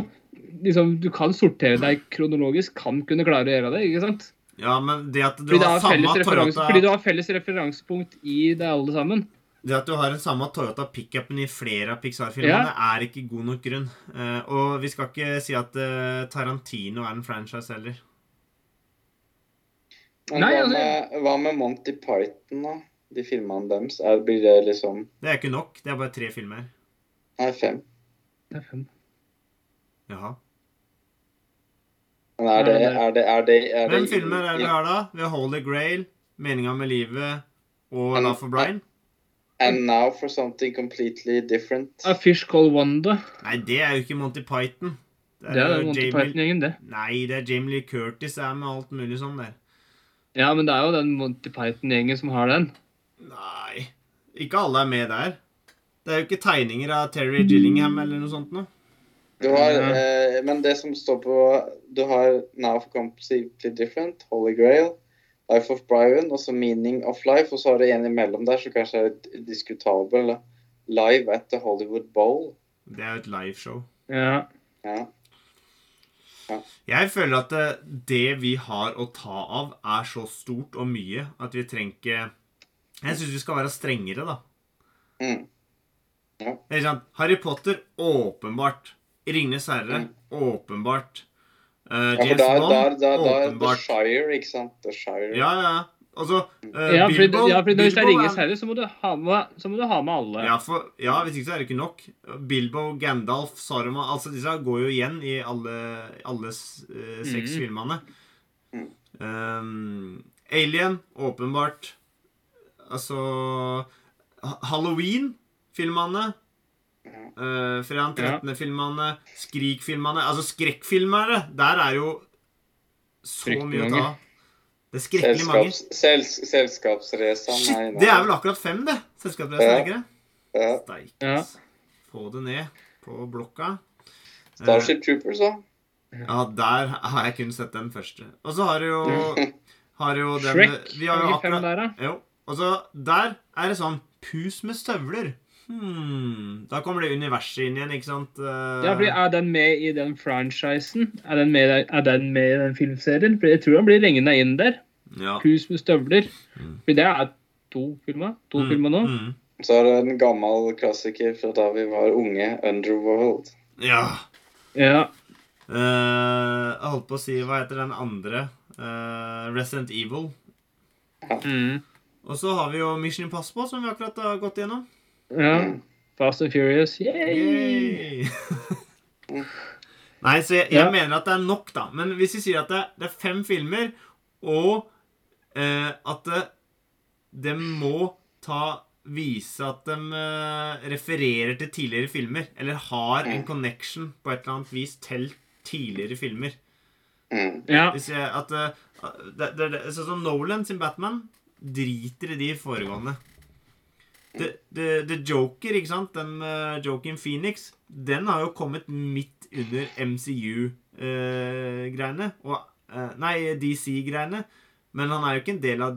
liksom, Du kan sortere deg kronologisk, kan kunne klare å gjøre det. ikke sant? ja, men det at du Fordi, har er samme Toyota fordi du har felles referansepunkt i det alle sammen. Det at du har den samme Toyota pickupen i flere av Pixar-filmene, er ikke god nok grunn. Uh, og vi skal ikke si at uh, Tarantino er en franchise heller. Men Nei, hva, altså- med, hva med Monty Python, da? De filmene deres? Er, blir det liksom Det er ikke nok. Det er bare tre filmer. Nei, fem. Det er fem. Jaha. Men er det, er det, er det, er det Hvem filmer er det vi har, da? Vi har Holy Grail, Meninga med livet og and, Love for Brian. And now for something completely different. A Fish Called Wanda. Nei, det er jo ikke Monty Python. Det er jo Monty Python-gjengen, det. Nei, det er Jamie Lee Curtis er med alt mulig sånn der. Ja, men det er jo den Monty Python-gjengen som har den. Nei, ikke alle er med der. Det er jo ikke tegninger av Terry Gillingham eller noe sånt noe. Du har, eh, men det som står på Du har Now for completely different, Holy Grail, Life of Brian, og så Meaning of Life, og så har du en imellom der som kanskje er litt diskutabel. Live at the Hollywood Bowl. Det er jo et liveshow. Ja. Ja. Jeg føler at det, det vi har å ta av, er så stort og mye at vi trenger ikke Jeg syns vi skal være strengere, da. Mm. Ikke sant? Harry Potter åpenbart. Ringenes herre åpenbart. Uh, Mm. ja, James Bond åpenbart. The. Shire, ikke sant? The Shire. Ja, ja. Altså, uh, Ja, fordi, Bilbo, ja, fordi hvis det er Ringenes herre, så må du ha med, så må du ha med alle. Ja, for, ja, hvis ikke så er det ikke nok. Bilbo, Gandalf, Saruman Altså, disse går jo igjen i alle, alle uh, seks mm. filmene. Mm. Um, Alien, åpenbart. Altså Halloween-filmene. Uh, Fredag den 13.-filmene. Skrik-filmene. Altså, skrekkfilmere, der er jo så Fryktelig mye å ta av. Det er skrekkelig mange. Selskaps, sels, selskapsresan Shit, det er vel akkurat fem, det. Selskapsreisen, er ikke det? ja. Steikes. Ja. Få det ned på blokka. Eh, Starship Troopers, da. Ja, der har jeg kun sett den første. Og så har du jo, <laughs> har du jo den Shrek. Vi har jo akkurat der, da? Jo. Og så der er det sånn Pus med støvler. Hmm. Da kommer det universet inn igjen, ikke sant? Uh... Ja, fordi Er den med i den franchisen? Er den med, er den med i den filmserien? For Jeg tror han blir liggende inn der. ja. Pus med støvler. Mm. For det er to filmer. To Mm, filmer nå. mm. Så er det en gammel klassiker fra da vi var unge, Underworld. Ja. Ja. Uh, jeg holdt på å si Hva heter den andre? Uh, Resident Evil. Ja. Mm. Og så har vi jo Mission Impossible, som vi akkurat har gått gjennom. Ja. Fast and Furious. Yay! Yay! <laughs> Nei, så jeg, jeg Ja. mener at det er nok, da. Men hvis vi sier at det, det er fem filmer, og eh, at det, det, må ta Vise at de eh, refererer til tidligere filmer, eller har en connection på et eller annet vis til tidligere filmer. Mm. Ja. Hvis jeg, at eh, det, det, det, Sånn som Nolan sin Batman driter i de foregående. The, the, the Joker, ikke sant? Den uh, Joker Phoenix, den har jo kommet midt under MCU-greiene. og uh, Nei, DC-greiene. Men han er jo ikke en del av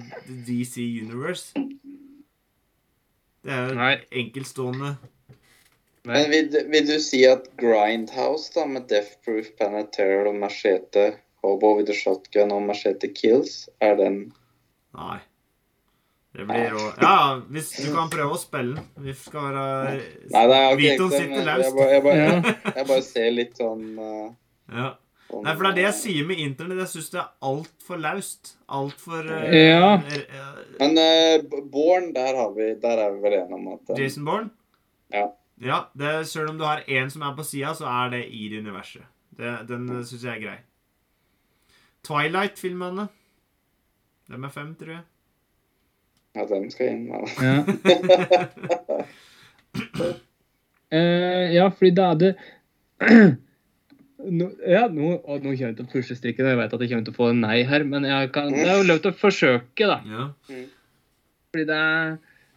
DC Universe. Det er jo Nei. enkeltstående Men vil, du- vil du si at Grindhouse, da, med Death Proof, Planet Terror og Machete, Hobo with a Shotgun og Machete Kills, er den Nei. Det blir rå Ja, hvis du kan prøve å spille den. Vi skal være Nei, det er jo ekte, sitter laust løst. Jeg, bare- jeg, jeg bare ser litt sånn uh, Ja. Nei, for det er det jeg sier med internett. Jeg syns det er altfor laust. Altfor uh, Ja. Men uh, Born, der, har vi, der er vi vel enige om at uh, Jason Born? Ja. Ja, det, Selv om du har én som er på sida, så er det i det universet. Det, den syns jeg er grei. Twilight-filmene. Dem er fem, tror jeg. At den skal inn. da. Ja. uh, <laughs> ja, fordi da er det <clears throat> nå, Ja, nå, og nå kommer jeg til å pushe strikken, og jeg vet at jeg kommer til å få en nei her, men jeg kan, det er jo lov til å forsøke, da. Ja. Fordi det er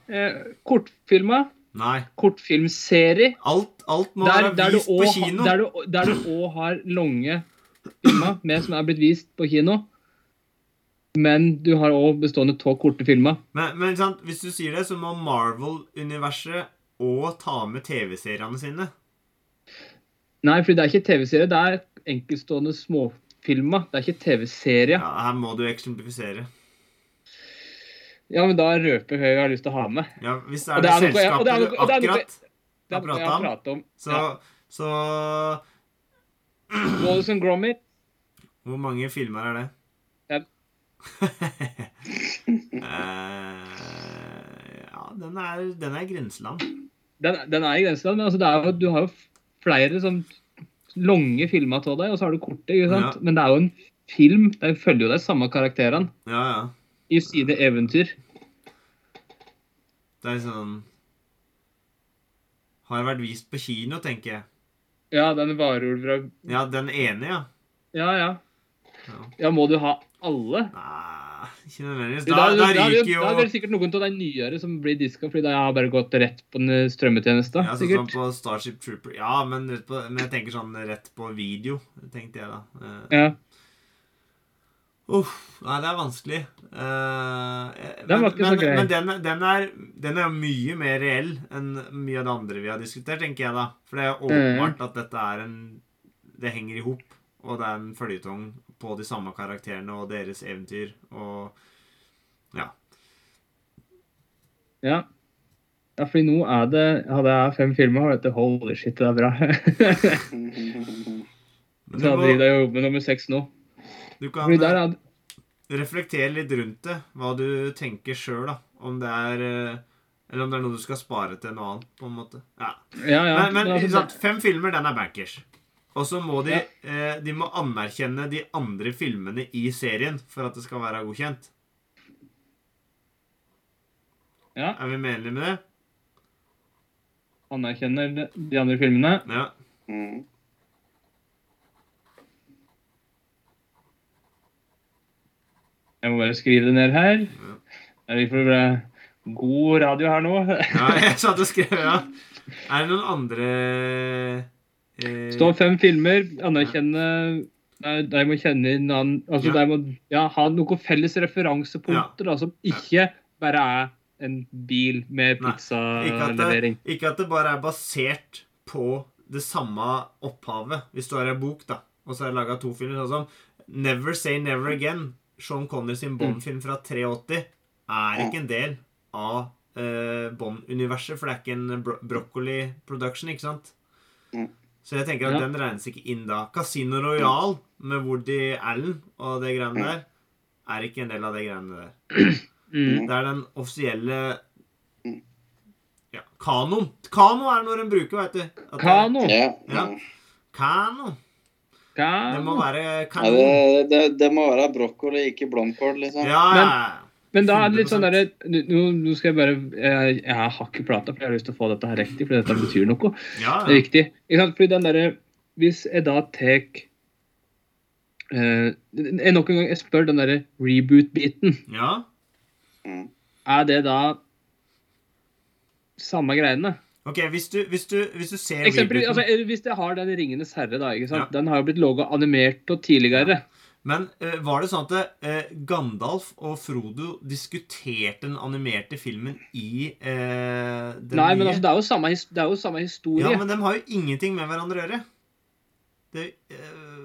eh, kortfilmer, Nei. kortfilmserie, Alt, alt må der, være vist på kino. du, der du òg har lange filmer med som er blitt vist på kino. Men du har òg bestående av korte filmer. Men, men sant, hvis du sier det, så må Marvel-universet òg ta med TV-seriene sine. Nei, for det er ikke TV-serie, det er enkeltstående småfilmer. Det er ikke TV-serie. Ja, Her må du eksemplifisere. Ja, men da røper Høy jeg har lyst til å ha med. Ja, Hvis det er det er selskapet du akkurat har prata om, så, Ja. så Wallace and Gromit. Hvor mange filmer er det? Eh, ja, den er, den er grenseland. Den, den er i grenseland, men altså, det jo, du har jo flere sånn lange filmer av deg, og så har du korte. ikke sant? Ja. Men det er jo en film. Den følger jo de samme karakterene Ja, ja. i sine eventyr. Det er sånn Har vært vist på kino, tenker jeg. Ja, den varulvra Ja, den ene, ja. Ja, ja. Ja. Ja, må du ha alle? Nei, ikke nødvendigvis. Da, Da, da ryker jo da er det sikkert noen av de nyere som blir diska, fordi de har bare gått rett på en strømmetjeneste. ja, sånn som på Starship Trooper. Ja, men, på, men jeg tenker sånn rett på video, tenkte jeg da. Eh, Ja. Uff, nei, det er vanskelig. Uh, Den var men, så grei. men den, den, er, den er mye mer reell enn mye av det andre vi har diskutert, tenker jeg da. For det er Mm. åpenbart at dette er en Det henger i hop, og det er en føljetong på de samme karakterene og deres eventyr og Ja. ja. Ja, fordi nå er det Hadde jeg fem filmer, vet du, holy shit, det er bra. <laughs> Men du, må, jeg og jobber med nummer seks nå. du kan er reflektere litt rundt det, hva du tenker sjøl, da. Om det er eh, Eller om det er noe du skal spare til noe annet, på en måte. Ja. Ja, ja. Men, men sant, fem filmer, den er bankers. Og så må de eh, De må anerkjenne de andre filmene i serien for at det skal være godkjent. Ja. Er vi enige med det? Anerkjenner de andre filmene. Ja. Mm. Jeg må bare skrive det ned her. Er vi for eh, god radio her nå? ja <laughs> jeg satt og skrev, ja. Er det noen andre eh, Står fem filmer, anerkjenne De må kjenne inn Altså, Ja. de må ja, ha noen felles referansepunkter da, som ikke bare er en bil med pizzalevering. Ikke at, det, ikke at det bare er basert på det samme opphavet. Hvis du har en bok, da, og så er det laga to filmer, sånn som Never Say Never Again, Sean Connery sin Bond-film fra 83, er ikke en del av eh, Bond-universet, for det er ikke en bro Broccoli production, ikke sant? Så jeg tenker at Ja. den regnes ikke inn da. Casino Royal med Woody Allen og det greiene der er ikke en del av det greiene der. Mm. Det er den offisielle ja, kanoen. Kano er når en bruker, veit du. At det- Kano. Ja. Ja. Kano. Det må Kano. være Ja, kanon. det, det, det må være brokkoli, ikke blomkål, liksom. Ja, ja. Men da er det litt sånn 100%. derre nå, nå skal jeg bare Jeg, jeg har ikke plata, for jeg har lyst til å få dette her riktig, for dette betyr noe. ja, Det er viktig. Ikke sant? Fordi den derre Hvis jeg da tar eh, jeg Nok en gang jeg spør den derre reboot-biten. ja. Er det da samme greiene? OK, hvis du, hvis du, hvis du ser Eksempel, altså, Hvis jeg har den 'Ringenes herre', da, ikke sant? Ja. den har jo blitt laga animert og tidligere. Men eh, var det sånn at eh, Gandalf og Frodo diskuterte den animerte filmen i eh, den Nei, men altså, det er jo samme, det er jo samme historie. Ja, men de har jo ingenting med hverandre å gjøre. Det, eh,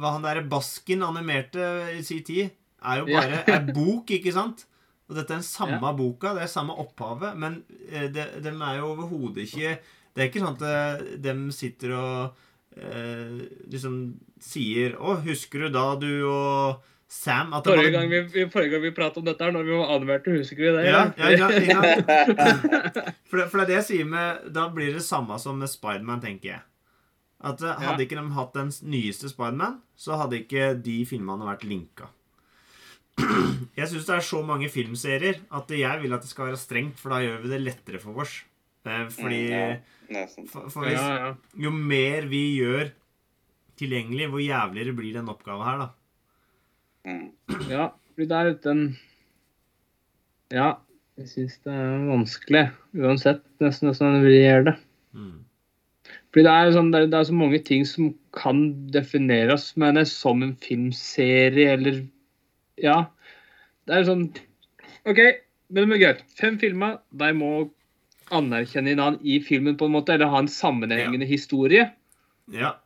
hva han derre Basken animerte i sin tid, er jo Ja. bare er bok, ikke sant? Og dette er den samme Ja. boka, det er samme opphavet, men eh, de, de er jo overhodet ikke Det er ikke sånn at de sitter og eh, liksom sier 'Å, husker du da du og Sam at Forrige gang vi, vi, forrige gang vi pratet om dette, her, når vi var anmeldte, husker vi det? ja, ja, ja, ja. <laughs> For, det, for det er det jeg sier med Da blir det samme som med Spiderman, tenker jeg. At eh, Hadde ikke de hatt den nyeste Spiderman, så hadde ikke de filmene vært linka. <clears throat> Jeg syns det er så mange filmserier at jeg vil at det skal være strengt, for da gjør vi det lettere for oss. Eh, Fordi Mm, sant. for, for hvis, ja. Jo mer vi gjør tilgjengelig, hvor jævligere blir den oppgaven her, da. Mm. Ja, fordi det er den Ja, jeg syns det er vanskelig. Uansett, nesten hvordan vi gjør det. Mm. Fordi det er, sånn, det, er, det er så mange ting som kan defineres mener jeg, som en filmserie, eller Ja. Det er sånn OK, men det er greit. Fem filmer. De må anerkjenne hverandre i filmen, på en måte, eller ha en sammenhengende historie. Ja.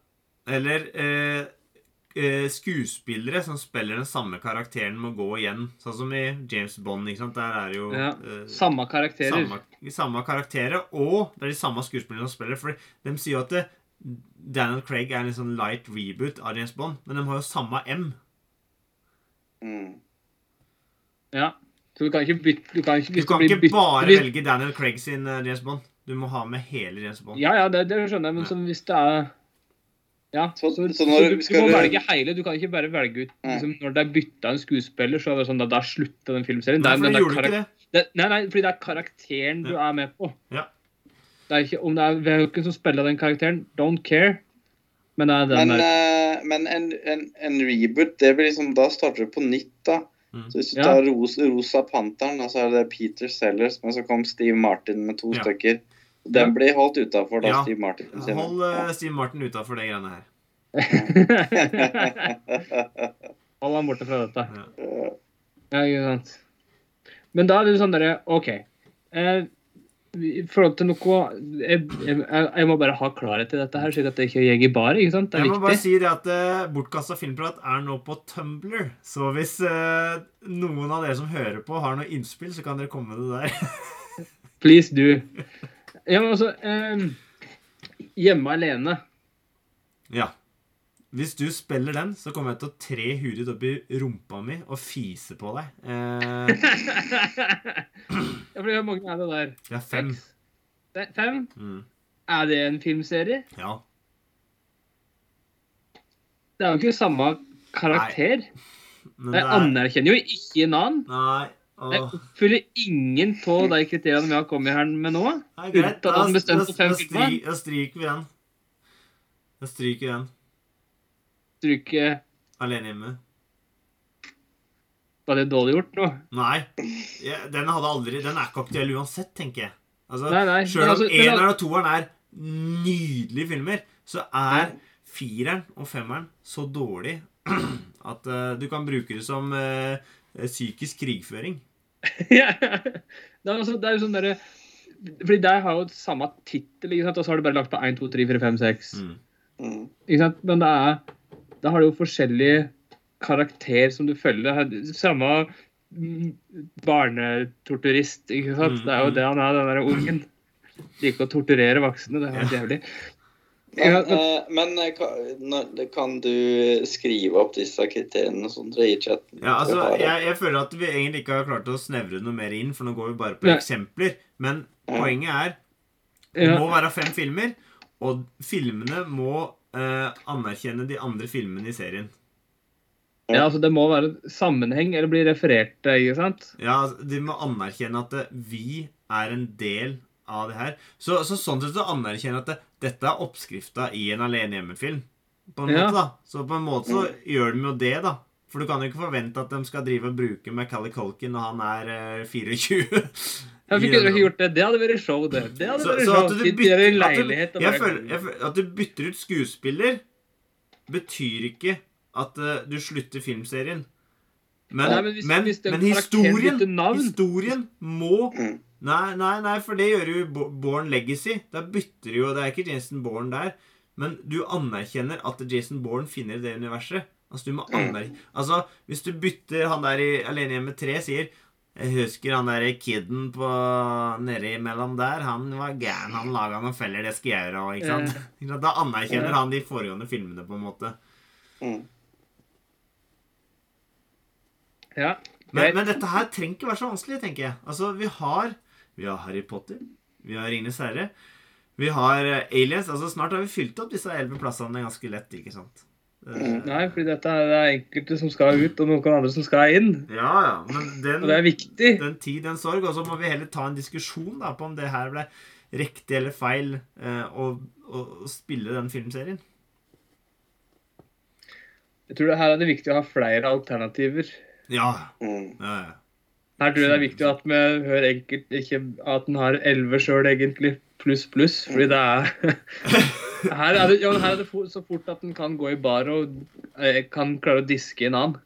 Eller eh, eh, skuespillere som spiller den samme karakteren, må gå igjen. Sånn som i James Bond. ikke sant? Der er det jo Ja, eh, Samme karakterer. samme, samme karakterer, og det er de samme skuespillerne som spiller. For de sier jo at det, Daniel Craig er en sånn light reboot av James Bond, men de har jo samme M. Mm. Ja. Så du kan ikke bytte Du kan ikke, Du kan ikke bytte, bare bytte. velge Daniel Craig sin eh, James Bond. Du må ha med hele James Bond. Ja, ja, det, det skjønner jeg, men Ja. som hvis det er Ja, Så- så, så når du, du må du- velge hele. Du kan ikke bare velge ut liksom, Når det er bytta en skuespiller, så er det sånn at da slutter den filmserien. Nei, Det er for den de der gjorde ikke det. det, nei, nei, fordi det er karakteren du er med på. Ja. Det er ikke om det er hvem som spiller den karakteren. Don't care. Men det er den Men, eh, men en, en, en reboot, det blir liksom Da starter du på nytt, da. Mm. Så hvis du Ja. tar Ros, Rosa Panteren, og så er det Peter Sellers, men så kom Steve Martin med to Ja. stykker. Den Ja. blir holdt utafor, da, Ja. Steve Martin. sin. Hold uh, Steve Martin utafor det greiene her. <laughs> Hold han borte fra dette. Ja. Ja, ikke sant. Men da er det sånn derre OK. Eh, I forhold til noe jeg, jeg, jeg må bare ha klarhet i dette her, slik at det ikke går i bar. ikke sant? Det er Jeg må bare si det at uh, Bortkasta filmprat er nå på Tumblr. Så hvis uh, noen av dere som hører på, har noe innspill, så kan dere komme med det der. <laughs> Please do. Ja, men altså eh, Hjemme alene. ja. Hvis du spiller den, så kommer jeg til å tre huet ditt opp i rumpa mi og fise på deg. Eh, <clears throat> ja, Hvor mange er det der? det er fem. Det er Fem? Mm. Er det en filmserie? Ja. Det er jo ikke samme karakter. Men Jeg anerkjenner jo ikke en annen. Nei. Jeg Åh. oppfyller ingen av de kriteriene vi har kommet her med nå. Nei, greit. Da, da, da, da stryker vi den. Da stryker vi den. Stryke Alene hjemme. Var det dårlig gjort nå? Nei. Ja, den hadde aldri Den er ikke aktuell uansett, tenker jeg. Altså, Nei, nei, Selv om altså- eneren og toeren er nydelige filmer, så er fireren og femmeren så dårlig <clears throat> at uh, du kan bruke det som uh, psykisk krigføring. <laughs> Ja. det, er altså, det er jo sånn derre Fordi der har jo samme tittel, og så har du bare lagt på 1, 2, 3, 4, 5, 6. Mm. Mm. Ikke sant? Men det er Da har du jo forskjellige karakter som du følger. Samme mm, barnetorturist, ikke sant? Mm, Det er jo mm. det han er, den der ungen. Liker å torturere voksne. Det er helt jævlig. Men, men- eh, men eh, kan du skrive opp disse kriteriene sånn i chatten? Ja, altså, Jeg jeg, jeg føler at vi egentlig ikke har klart å snevre noe mer inn, for nå går vi bare på Nei. eksempler. Men poenget er det må være fem filmer, og filmene må eh, anerkjenne de andre filmene i serien. ja, altså det må være sammenheng eller bli referert til, ikke sant? Ja, altså, De må anerkjenne at eh, vi er en del av det her. Så, så sånn sett så anerkjenne at det, dette er oppskrifta i en Alene hjemme-film. På en Ja. måte, da. Så på en måte så gjør de jo det, da. For du kan jo ikke forvente at de skal drive og bruke Macaulay Culkin når han er eh, 24. Jeg fikk I ikke gjort det. Det hadde vært show, det. Det hadde vært så show. at du bytter at du, jeg bare- føler, jeg føler, At du bytter ut skuespiller, betyr ikke at uh, du slutter filmserien. Men, Nei, men hvis- men, hvis men historien, historien må. Nei, nei, nei, for det gjør jo Born Legacy. Da bytter jo Det er ikke Jason Bourne der. Men du anerkjenner at Jason Bourne finner det universet. Altså, du må Mm. anerkjenne Altså, hvis du bytter han der i Alene hjemme 3 sier jeg husker han der kiden på nedi imellom der. Han var gæren. Han laga noen feller, det skal jeg gjøre òg, ikke sant? Mm. Da anerkjenner han de foregående filmene, på en måte. Mm. Ja. Men, men dette her trenger ikke være så vanskelig, tenker jeg. Altså, vi har Vi har Harry Potter. Vi har Ringenes herre. Vi har eh, Aliens. Altså, snart har vi fylt opp disse elleve plassene ganske lett, ikke sant? Eh. Nei, fordi dette er det er enkelte som skal ut, og noen andre som skal inn. Ja, ja. Men den, Og det er viktig. den tid, den sorg. Og så må vi heller ta en diskusjon da, på om det her ble riktig eller feil eh, å, å, spille den filmserien. Jeg tror det her er det viktig å ha flere alternativer. Ja. Mm. ja, ja. Her tror jeg det er viktig at vi hører enkelt ikke at den har 11 sjøl, egentlig, pluss, pluss. Fordi det er <laughs> Her er det, ja, her er det for, så fort at den kan gå i bar og eh, kan klare å diske en annen.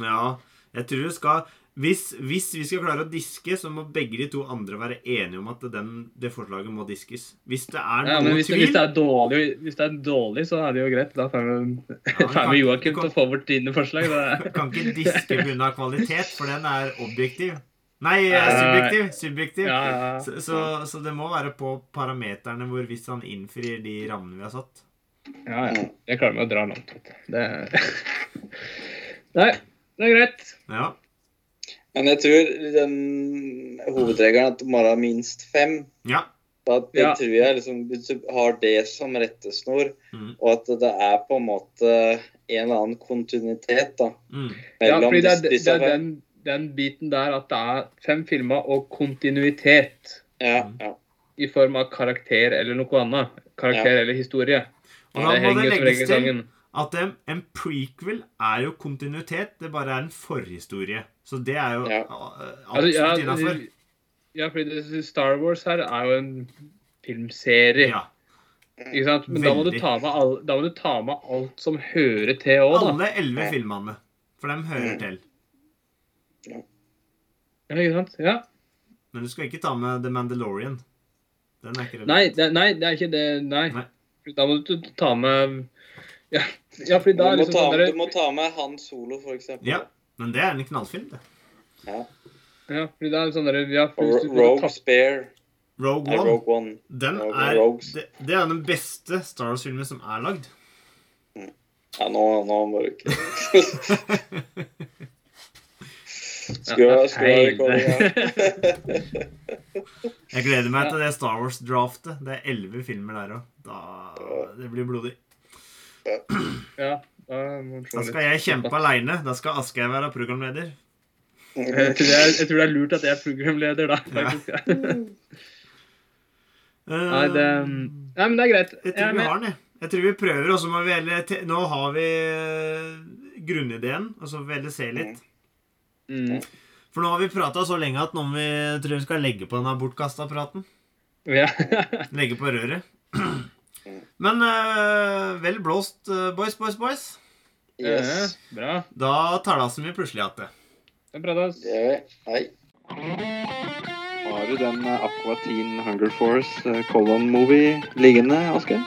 Ja, jeg tror du skal hvis, hvis vi skal klare å diske, så må begge de to andre være enige om at den, det forslaget må diskes. Hvis det er Ja, noe men hvis, tvil hvis, det er dårlig, hvis det er dårlig, så er det jo greit. Da får vi Ja, <laughs> vi Joakim til å få vårt dine forslag. Er- <laughs> Kan ikke diske pga. kvalitet, for den er objektiv. Nei, eh, Eh, subjektiv. Subjektiv. Ja, ja, ja. Så, så, så det må være på parameterne hvor hvis han innfrir de rammene vi har satt. Ja, ja. Jeg klarer meg å dra langt. Det... <laughs> Nei, det er greit. Ja. Men jeg tror den hovedregelen at man må være minst fem ja. Da det Ja. tror jeg liksom, har det som rettesnor, Mm. og at det er på en måte en eller annen kontinuitet da, Mm. Ja, mellom fordi det er, disse, det er fem. den, den biten der at det er fem filmer og kontinuitet Ja, Mm. ja. i form av karakter eller noe annet. Karakter eller historie. Og da må det legges til at en, en prequel er jo kontinuitet. Det bare er en forhistorie. Så det er jo Ja. Altså, ja, absolutt innafor. ja, fordi Star Wars her er jo en filmserie. Ja. Ikke sant? Men da må, du ta med all, da må du ta med alt som hører til òg, da. Alle elleve Ja. filmene. For dem hører Mm. til. Ja, ikke sant? Ja. Men du skal ikke ta med The Mandalorian. Den er ikke relevant. Nei, det, nei, det er ikke det. Nei. Nei. Da må du ta med Ja, ja fordi da er liksom ta, sånn der, du må ta med Han Solo, for eksempel. Ja. Men det er en knallfilm, det. Ja. Ja, fordi det er sånn der, ja, Rogue tatt- Spare. Rogue Nei, One. Rogue One. Den Rogue- er, det, det er den beste Star Wars-filmen som er lagd. Ja, nå, nå må du ikke <laughs> <laughs> Ja, recording, Jeg gleder meg til det Star Wars-draftet. Det er elleve filmer der òg. Det blir blodig. Ja, da skal jeg kjempe aleine. Da skal Asgeir være programleder. Jeg tror, er, jeg tror det er lurt at jeg er programleder, da. faktisk. <laughs> Nei, det, nei, men det er greit. Jeg Jeg tror vi har den, jeg. Jeg tror vi prøver, og så må vi heller Nå har vi eh, grunnideen, og så får vi heller se litt. Mm. For nå har vi prata så lenge at nå må vi, tror vi skal legge på denne bortkasta praten. Ja. <laughs> <laughs> Legge på røret. Men eh, vel blåst, eh, boys, boys, boys. Yes. Bra. Da talas vi plutselig igjen. Det er bra, da. Det. Hei. Har du den eh, Aqua Teen Hunger Force eh, Colon Movie liggende, Asgeir?